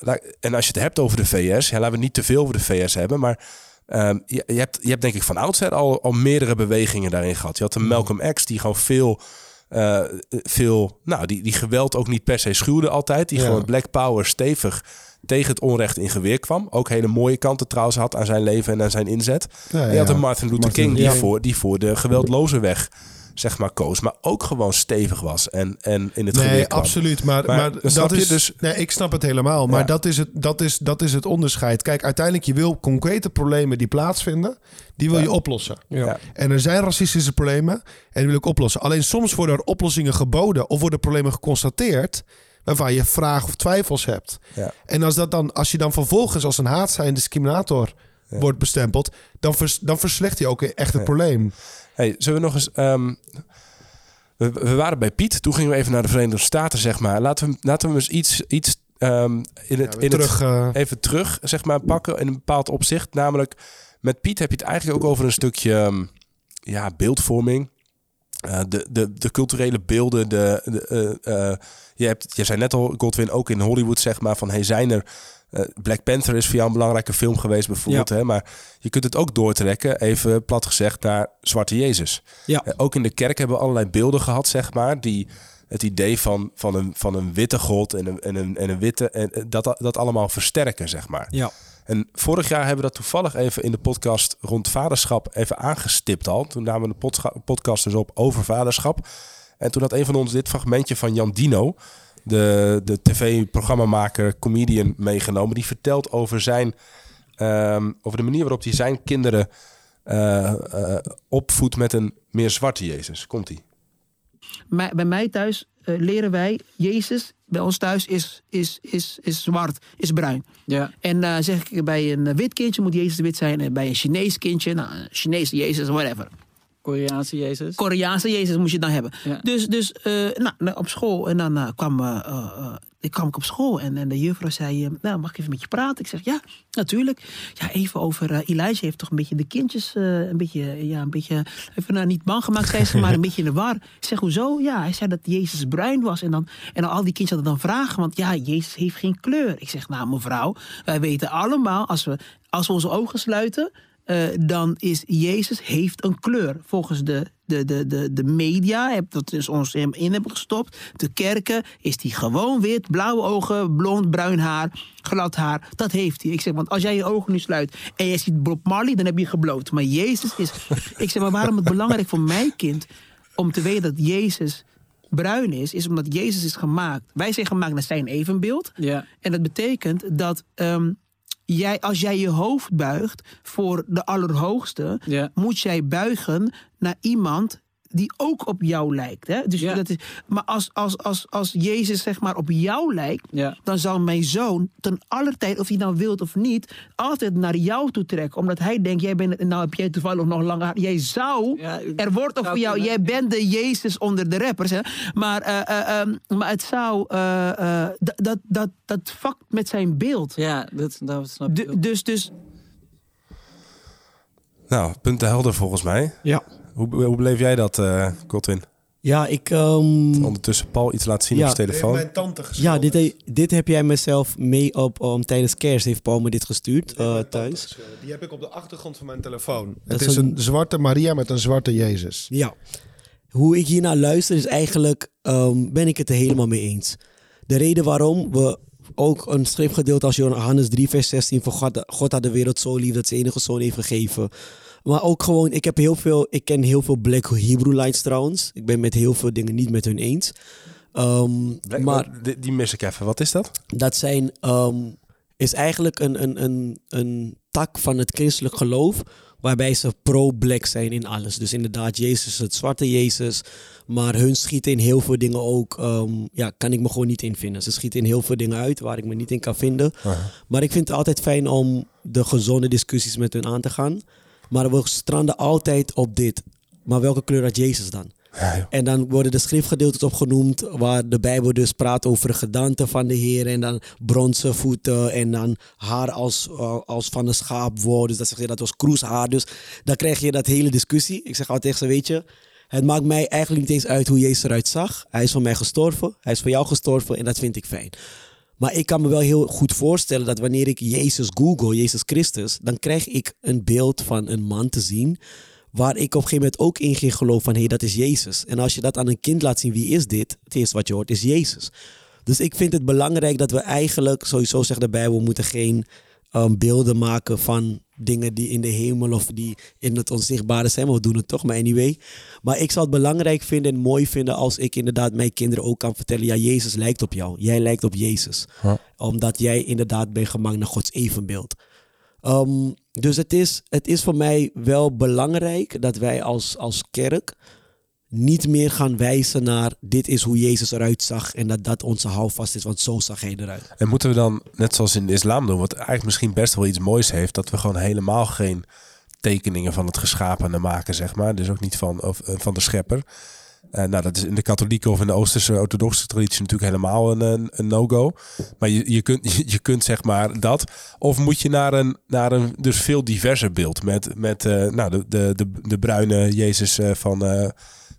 en als je het hebt over de VS... Ja, laten we niet te veel over de VS hebben, maar... ehm, je, je, hebt, je hebt denk ik van oudsher al, al meerdere bewegingen daarin gehad. Je had een Malcolm X die gewoon veel... eh, veel nou, die, die geweld ook niet per se schuwde altijd. Die Ja. gewoon Black Power stevig tegen het onrecht in geweer kwam. Ook hele mooie kanten trouwens had aan zijn leven en aan zijn inzet. Ja, En je had ja. een Martin Luther Martin King die, voor, die voor de geweldloze weg zeg maar, koos. Maar ook gewoon stevig was en, en in het Nee, geweer kwam. absoluut. Maar, Maar, dat je is. dus- Nee, ik snap het helemaal. Maar Ja. dat, is het, dat, is, dat is het onderscheid. Kijk, uiteindelijk, je wil concrete problemen die plaatsvinden, die wil je oplossen. Ja. En er zijn racistische problemen en die wil ik oplossen. Alleen soms worden er oplossingen geboden of worden problemen geconstateerd waarvan je vragen of twijfels hebt. Ja. En als, dat dan, als je dan vervolgens als een haatzaaiende discriminator wordt bestempeld, dan, vers, dan verslecht je ook echt het probleem. Hey, zullen we nog eens... ehm, we, we waren bij Piet. Toen gingen we even naar de Verenigde Staten, zeg maar. Laten we, laten we eens iets, iets ehm, in het... In terug, het eh, even terug, zeg maar, pakken in een bepaald opzicht. Namelijk, met Piet heb je het eigenlijk ook over een stukje ehm, ja, beeldvorming. Eh, de, de, de culturele beelden. De, de, eh, je, hebt, je zei net al, Godwin, ook in Hollywood, zeg maar, van hey, zijn er. eh, Black Panther is voor jou een belangrijke film geweest, bijvoorbeeld. Hè? Maar je kunt het ook doortrekken, even plat gezegd, naar Zwarte Jezus. Ja. Eh, ook in de kerk hebben we allerlei beelden gehad, zeg maar, die het idee van, van, een, van een witte God en een, en een, en een witte, en eh, dat, dat allemaal versterken, zeg maar. Ja. En vorig jaar hebben we dat toevallig even in de podcast rond vaderschap even aangestipt al. Toen namen we de podca- podcast dus op over vaderschap. En toen had een van ons dit fragmentje van Jan Dino, de, de tv-programmamaker, comedian, meegenomen. Die vertelt over, zijn, ehm, over de manier waarop hij zijn kinderen eh, eh, opvoedt met een meer zwarte Jezus. Komt-ie. Bij mij thuis eh, leren wij, Jezus, bij ons thuis is, is, is, is zwart, is bruin. Ja. En eh, zeg ik, bij een wit kindje moet Jezus wit zijn. En bij een Chinees kindje, nou, een Chinese Jezus, whatever. Koreaanse Jezus. Koreaanse Jezus moet je dan hebben. Ja. Dus, dus eh, nou, op school. En dan eh, kwam, eh, eh, ik kwam ik op school. En, en de juffrouw zei, nou, mag ik even met je praten? Ik zeg, ja, natuurlijk. Ja, even over, eh Elijah heeft toch een beetje de kindjes, eh, een beetje, ja, een beetje, even nou, niet bang gemaakt, zei ze, maar een beetje in de war. Ik zeg, hoezo? Ja, hij zei dat Jezus bruin was. En dan, en al die kindjes hadden dan vragen, want ja, Jezus heeft geen kleur. Ik zeg, nou, mevrouw, wij weten allemaal, als we, als we onze ogen sluiten, eh, dan is Jezus heeft een kleur. Volgens de, de, de, de, de media, heb- dat is ons hem in hebben gestopt. De kerken is hij gewoon wit, blauwe ogen, blond, bruin haar, glad haar. Dat heeft hij. Ik zeg, want als jij je ogen nu sluit en je ziet Bob Marley, dan heb je gebloot. Maar Jezus is. ik zeg, maar waarom het belangrijk voor mijn kind om te weten dat Jezus bruin is, is omdat Jezus is gemaakt. Wij zijn gemaakt naar zijn evenbeeld. Ja. En dat betekent dat ehm, jij, als jij je hoofd buigt voor de Allerhoogste, Ja. moet jij buigen naar iemand die ook op jou lijkt. Hè? Dus Ja. dat is, maar als, als, als, als Jezus zeg maar op jou lijkt, Ja. dan zal mijn zoon ten aller tijd, of hij nou wilt of niet, altijd naar jou toe trekken. Omdat hij denkt, jij bent, nou heb jij toevallig nog langer haar. Jij zou, Ja, er wordt zou over jou, kunnen. jij bent de Jezus onder de rappers. Hè? Maar, eh, eh, ehm, maar het zou, eh, eh, dat, dat, dat, dat vakt met zijn beeld. Ja, dat, dat snap ik. Dus, dus Nou, punten helder volgens mij. Ja. Hoe, hoe beleef jij dat, eh Godwin? Ja, ik... ehm, Ondertussen Paul iets laat zien Ja. op zijn telefoon. mijn tante ja, dit, he- dit heb jij mezelf mee op... Um, tijdens kerst heeft Paul me dit gestuurd eh, thuis. Die heb ik op de achtergrond van mijn telefoon. Dat het is een- zwarte Maria met een zwarte Jezus. Ja. Hoe ik hiernaar luister is eigenlijk, ehm, ben ik het er helemaal mee eens. De reden waarom we ook een schriftgedeelte als Johannes 3 vers 16 van God, God had de wereld zo lief dat zijn enige zoon heeft gegeven. Maar ook gewoon, ik heb heel veel, ik ken heel veel Black Hebrew Lights trouwens. Ik ben met heel veel dingen niet met hun eens. Ehm, Black- maar die, die mis ik even. Wat is dat? dat zijn, ehm, is eigenlijk een, een, een, een tak van het christelijk geloof. Waarbij ze pro-black zijn in alles. Dus inderdaad, Jezus het zwarte Jezus. Maar hun schieten in heel veel dingen ook. ehm, ja, kan ik me gewoon niet in vinden. Ze schieten in heel veel dingen uit waar ik me niet in kan vinden. Maar ik vind het altijd fijn om de gezonde discussies met hun aan te gaan. Maar we stranden altijd op dit. Maar welke kleur had Jezus dan? Ja. En dan worden de schriftgedeeltes opgenoemd waar de Bijbel dus praat over de gedaante van de Heer. En dan bronzen voeten en dan haar als, eh, als van een schaap wordt. Dus dat zeg je dat was kroeshaar. Dus dan krijg je dat hele discussie. Ik zeg altijd tegen ze, weet je, het maakt mij eigenlijk niet eens uit hoe Jezus eruit zag. Hij is voor mij gestorven, hij is voor jou gestorven en dat vind ik fijn. Maar ik kan me wel heel goed voorstellen dat wanneer ik Jezus google, Jezus Christus, dan krijg ik een beeld van een man te zien waar ik op een gegeven moment ook in ging geloven van hé, hey, dat is Jezus. En als je dat aan een kind laat zien, wie is dit? Het eerste wat je hoort is Jezus. Dus ik vind het belangrijk dat we eigenlijk, sowieso zegt de Bijbel, we moeten geen um, beelden maken van dingen die in de hemel of die in het onzichtbare zijn. Maar we doen het toch, maar anyway. Maar ik zou het belangrijk vinden en mooi vinden als ik inderdaad mijn kinderen ook kan vertellen: ja, Jezus lijkt op jou. Jij lijkt op Jezus. Omdat jij inderdaad bent gemaakt naar Gods evenbeeld. Ehm, dus het is, het is voor mij wel belangrijk dat wij als, als kerk niet meer gaan wijzen naar dit is hoe Jezus eruit zag en dat dat onze houvast is, want zo zag hij eruit. En moeten we dan, net zoals in de islam doen, wat eigenlijk misschien best wel iets moois heeft, dat we gewoon helemaal geen tekeningen van het geschapene maken, zeg maar. Dus ook niet van, of, eh, van de schepper. Eh, nou, dat is in de katholieke of in de Oosterse orthodoxe traditie natuurlijk helemaal een, een, no-go. Maar je, je, kunt, je, kunt zeg maar dat. Of moet je naar een, naar een dus veel diverser beeld met, met eh, nou, de, de, de, de bruine Jezus van,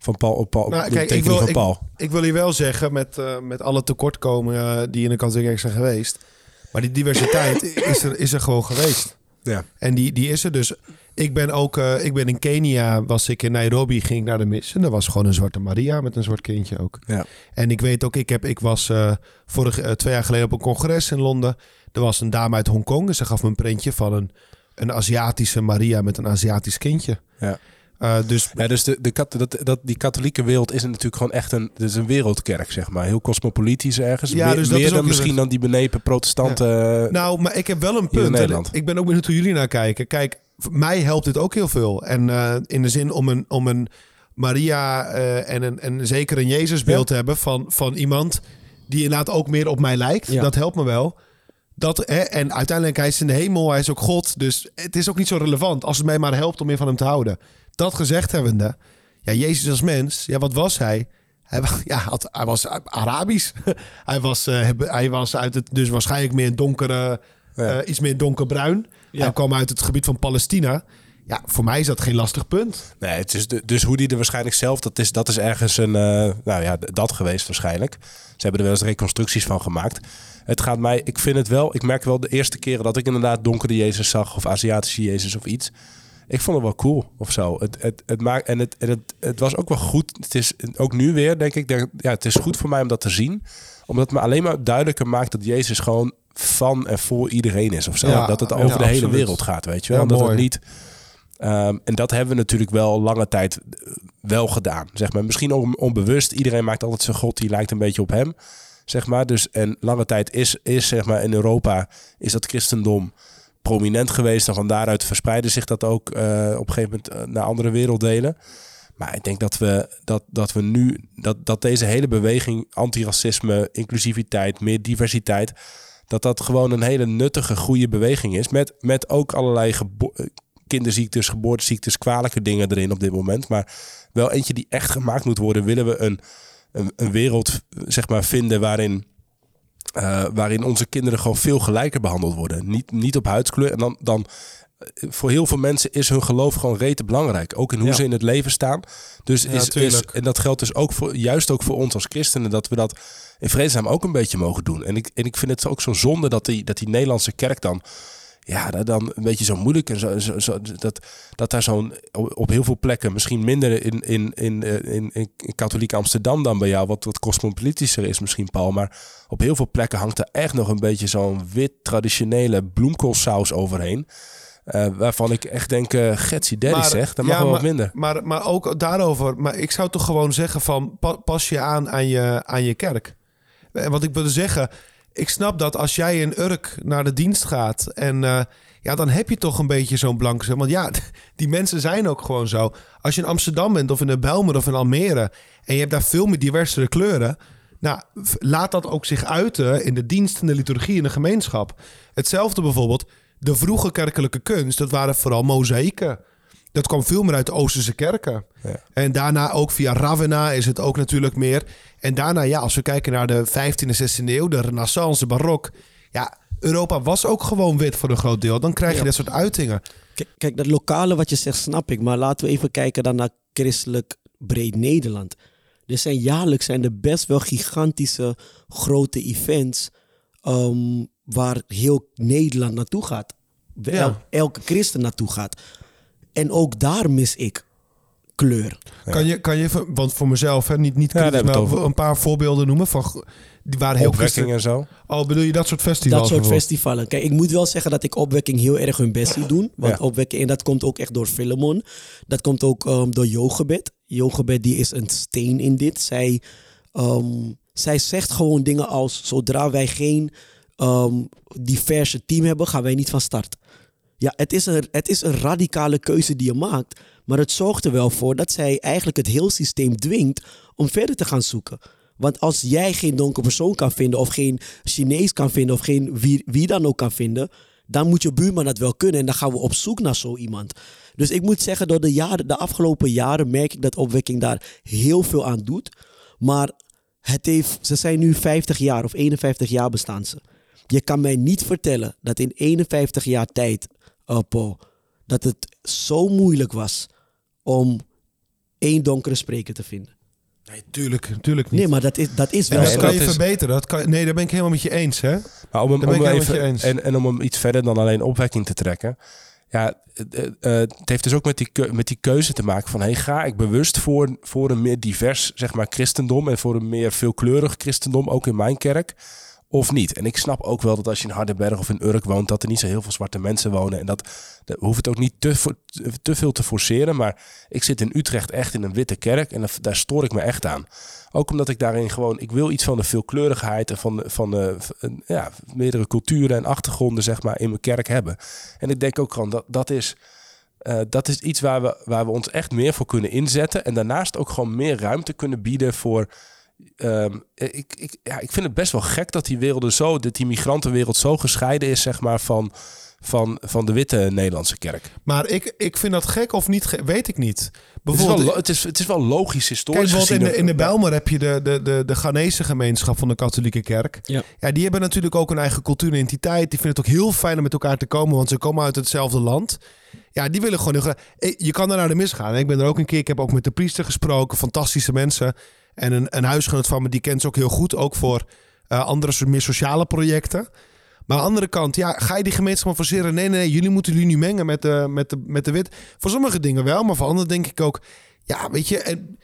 van Paul, Paul Nou, kijk, ik wil, van Paul. ik wil hier wel zeggen, met, eh, met alle tekortkomingen die in de kerk zijn geweest. Maar die diversiteit is er, is er gewoon geweest. Ja. En die, die is er dus. Ik ben ook, eh, ik ben in Kenia, was ik in Nairobi, ging ik naar de mis. En er was gewoon een zwarte Maria met een zwart kindje ook. Ja. En ik weet ook, ik, heb, ik was eh vorig, eh, twee jaar geleden op een congres in Londen. Er was een dame uit Hongkong en ze gaf me een printje van een, een Aziatische Maria met een Aziatisch kindje. Ja. Eh, dus Ja, dus de, de, kat- dat, dat, die katholieke wereld is natuurlijk gewoon echt een, dus een wereldkerk, zeg maar. Heel cosmopolitisch ergens. Ja, meer dus meer dan misschien dan die benepen protestanten. eh, Nou, maar ik heb wel een punt. En Nederland. ik ben ook benieuwd hoe jullie naar kijken. Kijk, voor mij helpt dit ook heel veel. En eh, in de zin om een, om een Maria en, een, en zeker een Jezusbeeld te hebben van, van iemand die inderdaad ook meer op mij lijkt. Ja. Dat helpt me wel. Dat, hè, en uiteindelijk, hij is in de hemel, hij is ook God. Dus het is ook niet zo relevant als het mij maar helpt om meer van hem te houden. Dat gezegd hebbende, ja, Jezus als mens, ja, wat was hij? Hij, ja, had- hij was Arabisch. hij, was, heb- hij was uit het, dus waarschijnlijk meer donkere, Ja. eh, iets meer donkerbruin. Ja. Hij kwam uit het gebied van Palestina. Ja, voor mij is dat geen lastig punt. Nee, het is de, dus hoe die er waarschijnlijk zelf, dat is, dat is ergens een, eh, nou ja, dat geweest waarschijnlijk. Ze hebben er wel eens reconstructies van gemaakt. Het gaat mij, ik vind het wel, ik merk wel de eerste keren dat ik inderdaad donkere Jezus zag of Aziatische Jezus of iets. Ik vond het wel cool of zo. Het, het, het maakt, en het, en het, het was ook wel goed. Het is ook nu weer, denk ik, denk, ja, het is goed voor mij om dat te zien. Omdat het me alleen maar duidelijker maakt dat Jezus gewoon van en voor iedereen is of zo. Ja, dat het ja, over de hele wereld gaat, weet je wel. Ja, dat het niet... Ehm, en dat hebben we natuurlijk wel lange tijd eh, wel gedaan. Zeg maar. Misschien ook onbewust. Iedereen maakt altijd zijn God, die lijkt een beetje op hem. Zeg maar. dus, en lange tijd is, is zeg maar, in Europa is dat christendom prominent geweest. En van daaruit verspreidde zich dat ook eh, op een gegeven moment eh, naar andere werelddelen. Maar ik denk dat we, dat, dat we nu, dat, dat deze hele beweging, antiracisme, inclusiviteit, meer diversiteit, dat dat gewoon een hele nuttige, goede beweging is. Met, met ook allerlei eh, kinderziektes, geboorteziektes, kwalijke dingen erin op dit moment. Maar wel eentje die echt gemaakt moet worden. Willen we een, een, een wereld zeg maar, vinden waarin, eh, waarin onze kinderen gewoon veel gelijker behandeld worden. Niet, niet op huidskleur. En dan, dan eh, voor heel veel mensen is hun geloof gewoon rete belangrijk. Ook in hoe Ja. ze in het leven staan. Dus Ja, is, is, en dat geldt dus ook voor, juist ook voor ons als christenen, dat we dat in vredesnaam ook een beetje mogen doen. En ik, en ik vind het ook zo zonde dat die, dat die Nederlandse kerk dan, ja, dat dan een beetje zo moeilijk en zo, zo, zo- dat, dat daar zo'n op heel veel plekken, misschien minder in, in, in, eh, in, in, in katholiek Amsterdam dan bij jou, wat, wat cosmopolitischer is misschien, Paul. Maar op heel veel plekken hangt er echt nog een beetje zo'n wit traditionele bloemkoolsaus overheen. Eh, waarvan ik echt denk, eh Getsie Daddy Maar- zeg, dat mag ja, wel wat minder. Maar, maar ook daarover. Maar ik zou toch gewoon zeggen van pa- pas je aan aan je, aan je kerk. En wat ik wilde zeggen, ik snap dat als jij in Urk naar de dienst gaat en eh, ja, dan heb je toch een beetje zo'n blanke. Want ja, die mensen zijn ook gewoon zo. Als je in Amsterdam bent of in de Belmer of in Almere en je hebt daar veel meer diversere kleuren. Nou, laat dat ook zich uiten in de dienst, in de liturgie, in de gemeenschap. Hetzelfde bijvoorbeeld, de vroege kerkelijke kunst, dat waren vooral mozaïeken. Dat kwam veel meer uit de Oosterse kerken. Ja. En daarna ook via Ravenna is het ook natuurlijk meer. En daarna, ja, als we kijken naar de 15e en 16e eeuw, de renaissance, de barok. Ja, Europa was ook gewoon wit voor een groot deel. Dan krijg je Ja. dit soort uitingen. Kijk, kijk, dat lokale wat je zegt, snap ik. Maar laten we even kijken dan naar christelijk breed Nederland. Er zijn jaarlijks zijn er best wel gigantische grote events ehm, waar heel Nederland naartoe gaat. Ja. El- elke christen naartoe gaat. En ook daar mis ik kleur. Kan je, kan je even, want voor mezelf, hè, niet, niet kritisch, maar over. een paar voorbeelden noemen van die waren heel Opwekking en zo. Oh, bedoel je dat soort festivals? Dat soort festivalen. Kijk, ik moet wel zeggen dat ik opwekking heel erg hun best zie doen. Want Ja. opwekking, en dat komt ook echt door Philemon. Dat komt ook ehm, door Jogebed. Jogebed die is een steen in dit. Zij, ehm, zij zegt gewoon dingen als, zodra wij geen ehm, diverse team hebben, gaan wij niet van start. Ja, het is, een, het is een radicale keuze die je maakt. Maar het zorgt er wel voor dat zij eigenlijk het heel systeem dwingt om verder te gaan zoeken. Want als jij geen donkere persoon kan vinden, of geen Chinees kan vinden, of geen wie, wie dan ook kan vinden, dan moet je buurman dat wel kunnen. En dan gaan we op zoek naar zo iemand. Dus ik moet zeggen, door de, jaren, de afgelopen jaren merk ik dat opwekking daar heel veel aan doet. Maar het heeft, ze zijn nu 50 jaar of 51 jaar bestaan ze. Je kan mij niet vertellen dat in 51 jaar tijd, Paul, dat het zo moeilijk was om één donkere spreker te vinden. Nee, tuurlijk, tuurlijk niet. Nee, maar dat is, dat is en wel dat zo. kan dat je is- verbeteren. Dat kan, nee, daar ben ik helemaal met je eens, hè? Maar om hem, Daar ben om ik hem helemaal met je even, eens. en, en om hem iets verder dan alleen opwekking te trekken. Ja, het, eh, het heeft dus ook met die, met die keuze te maken van... Hey, ga ik bewust voor, voor een meer divers zeg maar, christendom... en voor een meer veelkleurig christendom, ook in mijn kerk... Of niet. En ik snap ook wel dat als je in Hardenberg of in Urk woont... dat er niet zo heel veel zwarte mensen wonen. En dat, dat hoeft het ook niet te, te veel te forceren. Maar ik zit in Utrecht echt in een witte kerk... en daar- stoor ik me echt aan. Ook omdat ik daarin gewoon, ik wil iets van de veelkleurigheid en van, de- van ja, meerdere culturen en achtergronden zeg maar in mijn kerk hebben. En ik denk ook gewoon dat dat is, eh, dat is iets waar we, waar we ons echt meer voor kunnen inzetten. En daarnaast ook gewoon meer ruimte kunnen bieden voor. Ehm, ik, ik, ja, ik vind het best wel gek dat die werelden zo, dat die migrantenwereld zo gescheiden is, zeg maar, van, van, van de witte Nederlandse kerk. Maar ik, ik vind dat gek of niet, ge- weet ik niet. Het is, wel, Bijvoorbeeld, het, is, het is wel logisch Kijk, historisch bijvoorbeeld in de, in de Bijlmer heb je de, de, de, de Ghanese gemeenschap van de katholieke kerk. Ja. ja, die hebben natuurlijk ook een eigen cultuur en identiteit. Die vinden het ook heel fijn om met elkaar te komen, want ze komen uit hetzelfde land. Ja, die willen gewoon heel graag. Eh, Je kan daar naar de mis gaan. Ik ben er ook een keer, ik heb ook met de priester gesproken, fantastische mensen. En een, een huisgenoot van me, die kent ze ook heel goed, ook voor eh, andere meer sociale projecten. Maar aan de andere kant, ja, ga je die gemeenschap forceren? Nee, nee, nee, jullie moeten jullie nu mengen met de, met, de, met de wit. Voor sommige dingen wel, maar voor andere denk ik ook... Ja, weet je... En,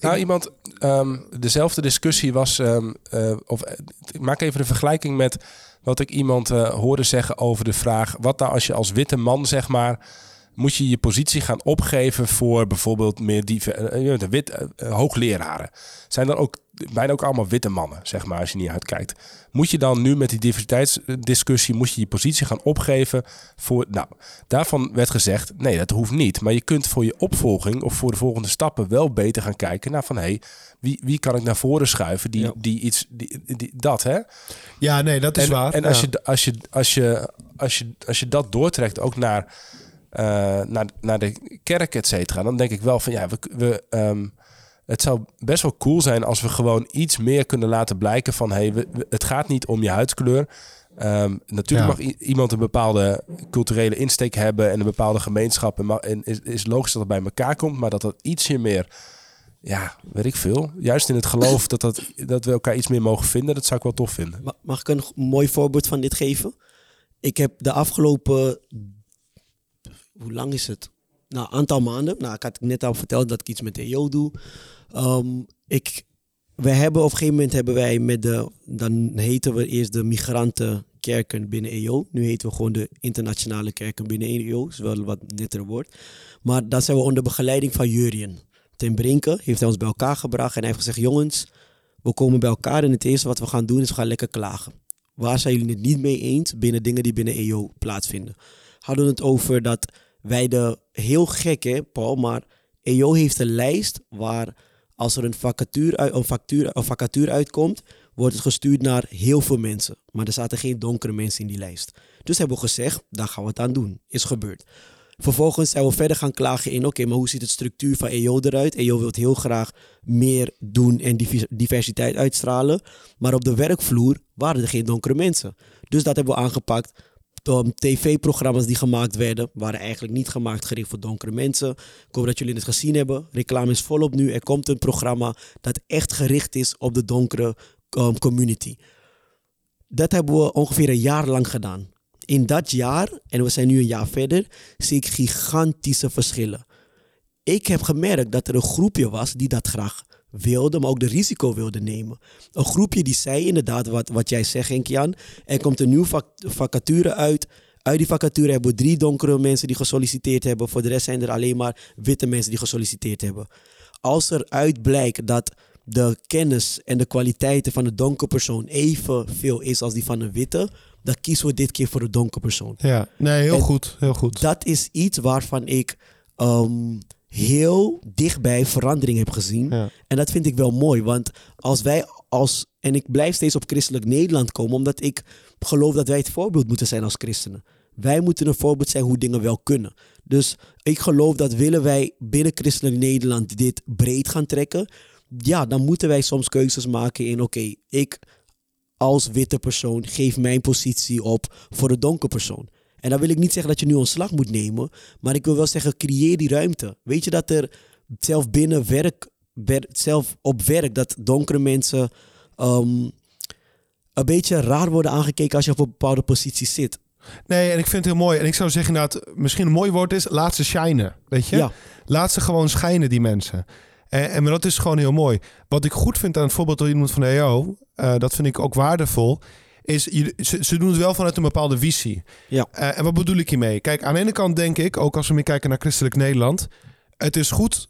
Nou, iemand, ehm, dezelfde discussie was, ehm, eh, of eh, ik maak even de vergelijking met wat ik iemand hoorde zeggen over de vraag: wat nou als je als witte man, zeg maar, moet je je positie gaan opgeven voor bijvoorbeeld meer diver, eh, weet, de wit, eh, eh, hoogleraren? Zijn dan ook bijna ook allemaal witte mannen, zeg maar, als je niet uitkijkt. Moet je dan nu met die diversiteitsdiscussie, moet je je positie gaan opgeven voor, nou, daarvan werd gezegd, nee, dat hoeft niet. Maar je kunt voor je opvolging of voor de volgende stappen wel beter gaan kijken naar van, hé, hey, wie, wie kan ik naar voren schuiven die, Ja. die iets, die, die, dat, hè? ja, nee, dat is en, waar. En als, Ja. je, als, je, als, je, als, je, als je dat doortrekt ook naar, eh, naar, naar de kerk, et cetera, dan denk ik wel van ja, we, we, ehm, het zou best wel cool zijn als we gewoon iets meer kunnen laten blijken van hey, we, we- het gaat niet om je huidskleur. Ehm, natuurlijk Ja. mag iemand een bepaalde culturele insteek hebben en een bepaalde gemeenschap. En, is, is logisch dat het bij elkaar komt, maar dat dat ietsje meer, ja, weet ik veel. Juist in het geloof dat, dat, dat we elkaar iets meer mogen vinden, dat zou ik wel tof vinden. Ma- Mag ik een mooi voorbeeld van dit geven? Ik heb de afgelopen. Hoe lang is het? Nou, een aantal maanden. Nou, ik had net al verteld dat ik iets met EO doe. Ehm, ik, we hebben op een gegeven moment hebben wij met de. Dan heten we eerst de migrantenkerken binnen EO. Nu heten we gewoon de internationale kerken binnen EO. is wel wat netter woord. Maar dat zijn we onder begeleiding van Jurien. Ten Brinke heeft hij ons bij elkaar gebracht en hij heeft gezegd: jongens, we komen bij elkaar en het eerste wat we gaan doen is we gaan lekker klagen. Waar zijn jullie het niet mee eens binnen dingen die binnen EO plaatsvinden? Hadden we het over dat wij de heel gek Paul, maar EO heeft een lijst waar als er een vacature, een factuur, een vacature uitkomt, wordt het gestuurd naar heel veel mensen. Maar er zaten geen donkere mensen in die lijst. Dus hebben we gezegd, daar gaan we het aan doen. Is gebeurd. Vervolgens zijn we verder gaan klagen in, oké, maar hoe ziet het structuur van EO eruit? EO wil heel graag meer doen en diversiteit uitstralen. Maar op de werkvloer waren er geen donkere mensen. Dus dat hebben we aangepakt. Um, TV-programma's die gemaakt werden, waren eigenlijk niet gemaakt gericht voor donkere mensen. Ik hoop dat jullie het gezien hebben. Reclame is volop nu. Er komt een programma dat echt gericht is op de donkere um, community. Dat hebben we ongeveer een jaar lang gedaan. In dat jaar, en we zijn nu een jaar verder, zie ik gigantische verschillen. Ik heb gemerkt dat er een groepje was die dat graag wilde, maar ook de risico wilde nemen. Een groepje die zei inderdaad wat, wat jij zegt, Henk-Jan. Er komt een nieuwe vac- vacature uit. Uit die vacature hebben we drie donkere mensen die gesolliciteerd hebben. Voor de rest zijn er alleen maar witte mensen die gesolliciteerd hebben. Als er blijkt dat de kennis en de kwaliteiten van de donkere persoon evenveel is als die van een witte, dan kiezen we dit keer voor de donkere persoon. Ja, nee, heel En goed. Heel goed. Dat is iets waarvan ik ehm, heel dichtbij verandering heb gezien. Ja. En dat vind ik wel mooi, want als wij als. En ik blijf steeds op christelijk Nederland komen, omdat ik geloof dat wij het voorbeeld moeten zijn als christenen. Wij moeten een voorbeeld zijn hoe dingen wel kunnen. Dus ik geloof dat willen wij binnen christelijk Nederland dit breed gaan trekken, ja, dan moeten wij soms keuzes maken in: oké, ik als witte persoon geef mijn positie op voor de donkere persoon. En dan wil ik niet zeggen dat je nu ontslag moet nemen, maar ik wil wel zeggen, creëer die ruimte. Weet je dat er zelf binnen werk, wer- zelf op werk, dat donkere mensen ehm, een beetje raar worden aangekeken als je op een bepaalde positie zit. Nee, en ik vind het heel mooi. En ik zou zeggen dat misschien een mooi woord is, laat ze shinen. Weet je? Ja. Laat ze gewoon schijnen, die mensen. En, en dat is gewoon heel mooi. Wat ik goed vind aan het voorbeeld dat je noemt van de EO, eh, dat vind ik ook waardevol, is je, ze, ze doen het wel vanuit een bepaalde visie. Ja. Eh, en wat bedoel ik hiermee? Kijk, aan de ene kant denk ik, ook als we meer kijken naar christelijk Nederland, het is goed,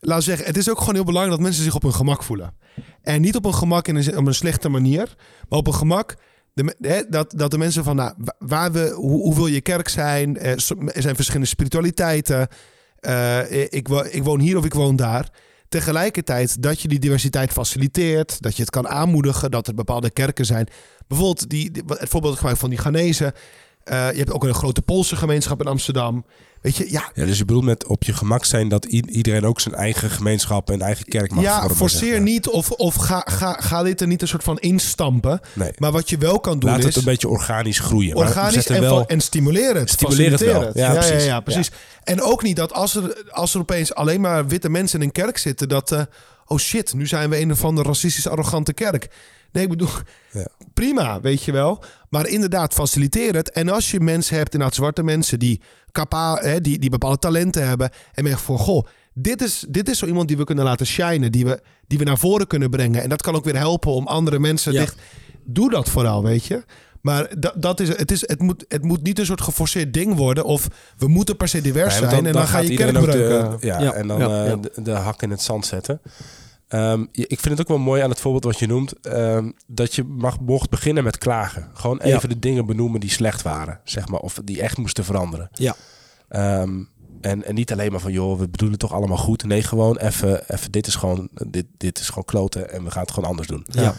laat zeggen, het is ook gewoon heel belangrijk dat mensen zich op hun gemak voelen. En niet op een gemak in een, op een slechte manier, maar op een gemak de, dat, dat de mensen van, nou, wa- waar we, hoe, hoe wil je kerk zijn? Eh, Er zijn verschillende spiritualiteiten. Eh, ik, ik woon hier of ik woon daar. Tegelijkertijd dat je die diversiteit faciliteert, dat je het kan aanmoedigen, dat er bepaalde kerken zijn. Bijvoorbeeld die, het voorbeeld van die Ghanese. Eh, je hebt ook een grote Poolse gemeenschap in Amsterdam. Weet je, ja, Ja, dus je bedoelt met op je gemak zijn dat iedereen ook zijn eigen gemeenschap en eigen kerk mag ja vormen, forceer zeg maar. niet of, of ga, ga, ga dit er niet een soort van instampen. Nee. Maar wat je wel kan doen Laat is... het een beetje organisch groeien. organisch en, wel... en stimuleer het. Stimuleer het wel. Ja, ja, precies. Ja, ja, precies. En ook niet dat als er, als er opeens alleen maar witte mensen in een kerk zitten, dat, eh, oh shit, nu zijn we een of andere racistisch arrogante kerk. Nee, ik bedoel, Ja. Prima, weet je wel. Maar inderdaad, faciliteer het. En als je mensen hebt, inderdaad zwarte mensen die, capa, hè, die, die bepaalde talenten hebben. En merk van, goh, dit is, dit is zo iemand die we kunnen laten shinen. Die we, die we naar voren kunnen brengen. En dat kan ook weer helpen om andere mensen Ja. dicht... Doe dat vooral, weet je. Maar dat, dat is, het, is, het, moet, het moet niet een soort geforceerd ding worden. Of we moeten per se divers zijn. en dan, ga je kerk de- breuken. ja, Ja, en dan ja, eh, ja. De, de hak in het zand zetten. Ehm, ik vind het ook wel mooi aan het voorbeeld wat je noemt. ehm, dat je mag, mocht beginnen met klagen. Gewoon Ja. even de dingen benoemen die slecht waren. Zeg maar, of die echt moesten veranderen. Ja. Ehm, en, en niet alleen maar van, joh, we bedoelen toch allemaal goed. Nee, gewoon even, even dit, is gewoon, dit, dit is gewoon kloten en we gaan het gewoon anders doen. Ja.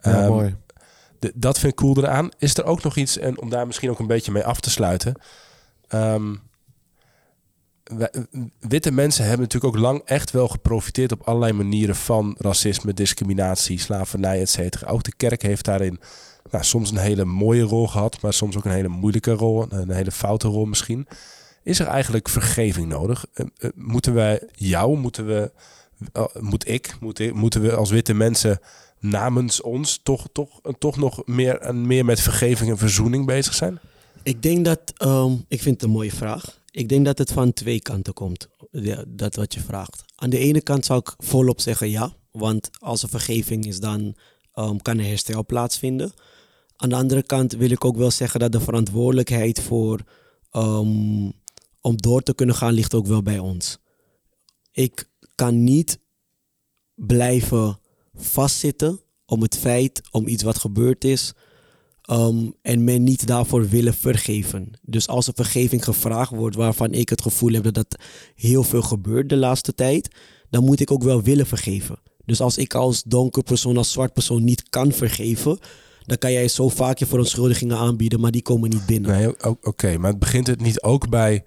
Ja, mooi. dat vind ik cool eraan. Is er ook nog iets, en om daar misschien ook een beetje mee af te sluiten. Wij- witte mensen hebben natuurlijk ook lang echt wel geprofiteerd op allerlei manieren van racisme, discriminatie, slavernij, et cetera. Ook de kerk heeft daarin nou, soms een hele mooie rol gehad, maar soms ook een hele moeilijke rol, een hele foute rol misschien. Is er eigenlijk vergeving nodig? Eh, eh, moeten wij jou, moeten we, eh, moet ik, moet ik, moeten we als witte mensen namens ons toch, toch, toch nog meer, meer met vergeving en verzoening bezig zijn? Ik denk dat, ehm, ik vind het een mooie vraag. Ik denk dat het van twee kanten komt, dat wat je vraagt. Aan de ene kant zou ik volop zeggen ja, want als er vergeving is, dan ehm, kan er herstel plaatsvinden. Aan de andere kant wil ik ook wel zeggen dat de verantwoordelijkheid voor ehm, om door te kunnen gaan ligt ook wel bij ons. Ik kan niet blijven vastzitten om het feit, om iets wat gebeurd is, um, en men niet daarvoor willen vergeven. Dus als er vergeving gevraagd wordt waarvan ik het gevoel heb dat dat heel veel gebeurt de laatste tijd, dan moet ik ook wel willen vergeven. Dus als ik als donker persoon, als zwart persoon niet kan vergeven, dan kan jij zo vaak je verontschuldigingen aanbieden, maar die komen niet binnen. Nee, oké. maar begint het niet ook bij,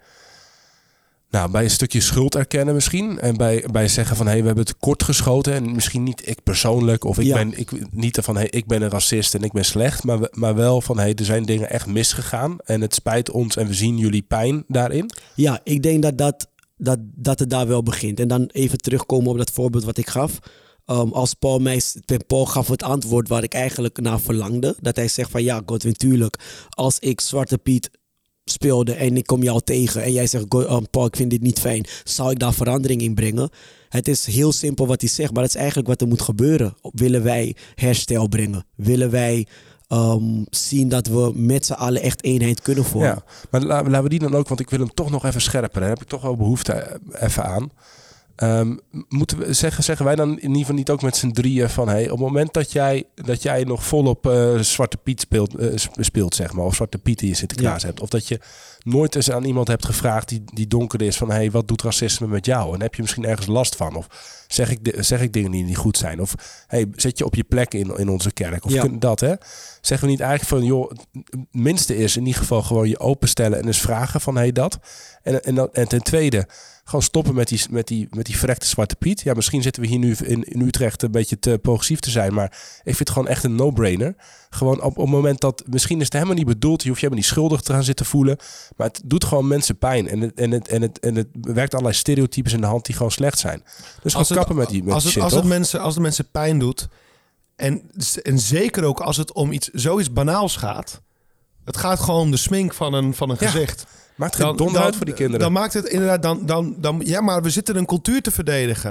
nou, bij een stukje schuld erkennen misschien? En bij, bij zeggen van, hé, hey, we hebben het kort geschoten. En misschien niet ik persoonlijk, of ik Ja. ben ik, niet van, hé, hey, ik ben een racist en ik ben slecht. Maar, maar wel van, hé, hey, er zijn dingen echt misgegaan. En het spijt ons en we zien jullie pijn daarin. Ja, ik denk dat, dat, dat, dat het daar wel begint. En dan even terugkomen op dat voorbeeld wat ik gaf. Um, als Paul mij, Paul gaf het antwoord waar ik eigenlijk naar verlangde. Dat hij zegt van ja, Godwin, tuurlijk. Als ik Zwarte Piet speelde en ik kom jou tegen en jij zegt, "Go- um, Paul, ik vind dit niet fijn, zou ik daar verandering in brengen? Het is heel simpel wat hij zegt, maar dat is eigenlijk wat er moet gebeuren. Willen wij herstel brengen? Willen wij ehm, zien dat we met z'n allen echt eenheid kunnen vormen? Ja, maar la- laten we die dan ook, want ik wil hem toch nog even scherper. Daar heb ik toch wel behoefte eh, even aan. Ehm, moeten we zeggen, zeggen wij dan in ieder geval niet ook met z'n drieën van hey, op het moment dat jij, dat jij nog volop eh, Zwarte Piet speelt, eh, sp- speelt, zeg maar, of Zwarte Piet in je Sinterklaas hebt, of dat je nooit eens aan iemand hebt gevraagd die, die donker is van hey, wat doet racisme met jou? En heb je misschien ergens last van? Of zeg ik, zeg ik dingen die niet goed zijn? Of hey, zet je op je plek in, in onze kerk? Of Ja. kun- dat, hè? Zeggen we niet eigenlijk van, joh, het minste is in ieder geval gewoon je openstellen en eens vragen van, hey, dat. En, en, dan- en ten tweede, gewoon stoppen met die, met, die, met die verrekte Zwarte Piet. Ja, misschien zitten we hier nu in, in Utrecht een beetje te progressief te zijn, maar ik vind het gewoon echt een no-brainer. Gewoon op, op het moment dat, misschien is het helemaal niet bedoeld, je hoeft je helemaal niet schuldig te gaan zitten voelen, maar het doet gewoon mensen pijn. En het, en het, en het, en het werkt allerlei stereotypes in de hand die gewoon slecht zijn. Dus gewoon het- kappen met die, met als het, shit, als, het mensen, als het mensen pijn doet. En, en zeker ook als het om iets, zoiets banaals gaat. Het gaat gewoon om de smink van een, van een Ja, gezicht. Maakt geen donder uit voor die kinderen. Dan maakt het inderdaad... Dan, dan, dan, ja, maar we zitten een cultuur te verdedigen.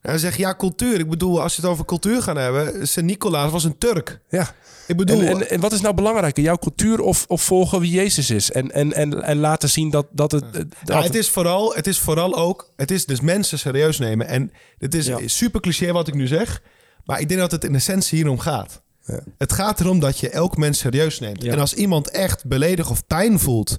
En dan zeg je, ja, cultuur. Ik bedoel, als je het over cultuur gaan hebben... Sint-Nicolaas was een Turk. ja. Ik bedoel... En, en, en wat is nou belangrijker? Jouw cultuur of, of volgen wie Jezus is? En, en, en, en laten zien dat, dat het... Dat Ja, het, is vooral, het is vooral ook... Het is dus mensen serieus nemen. En het is Ja. super cliché wat ik nu zeg. Maar ik denk dat het in essentie hierom gaat. Ja. Het gaat erom dat je elk mens serieus neemt. En als iemand echt beledigd of pijn voelt...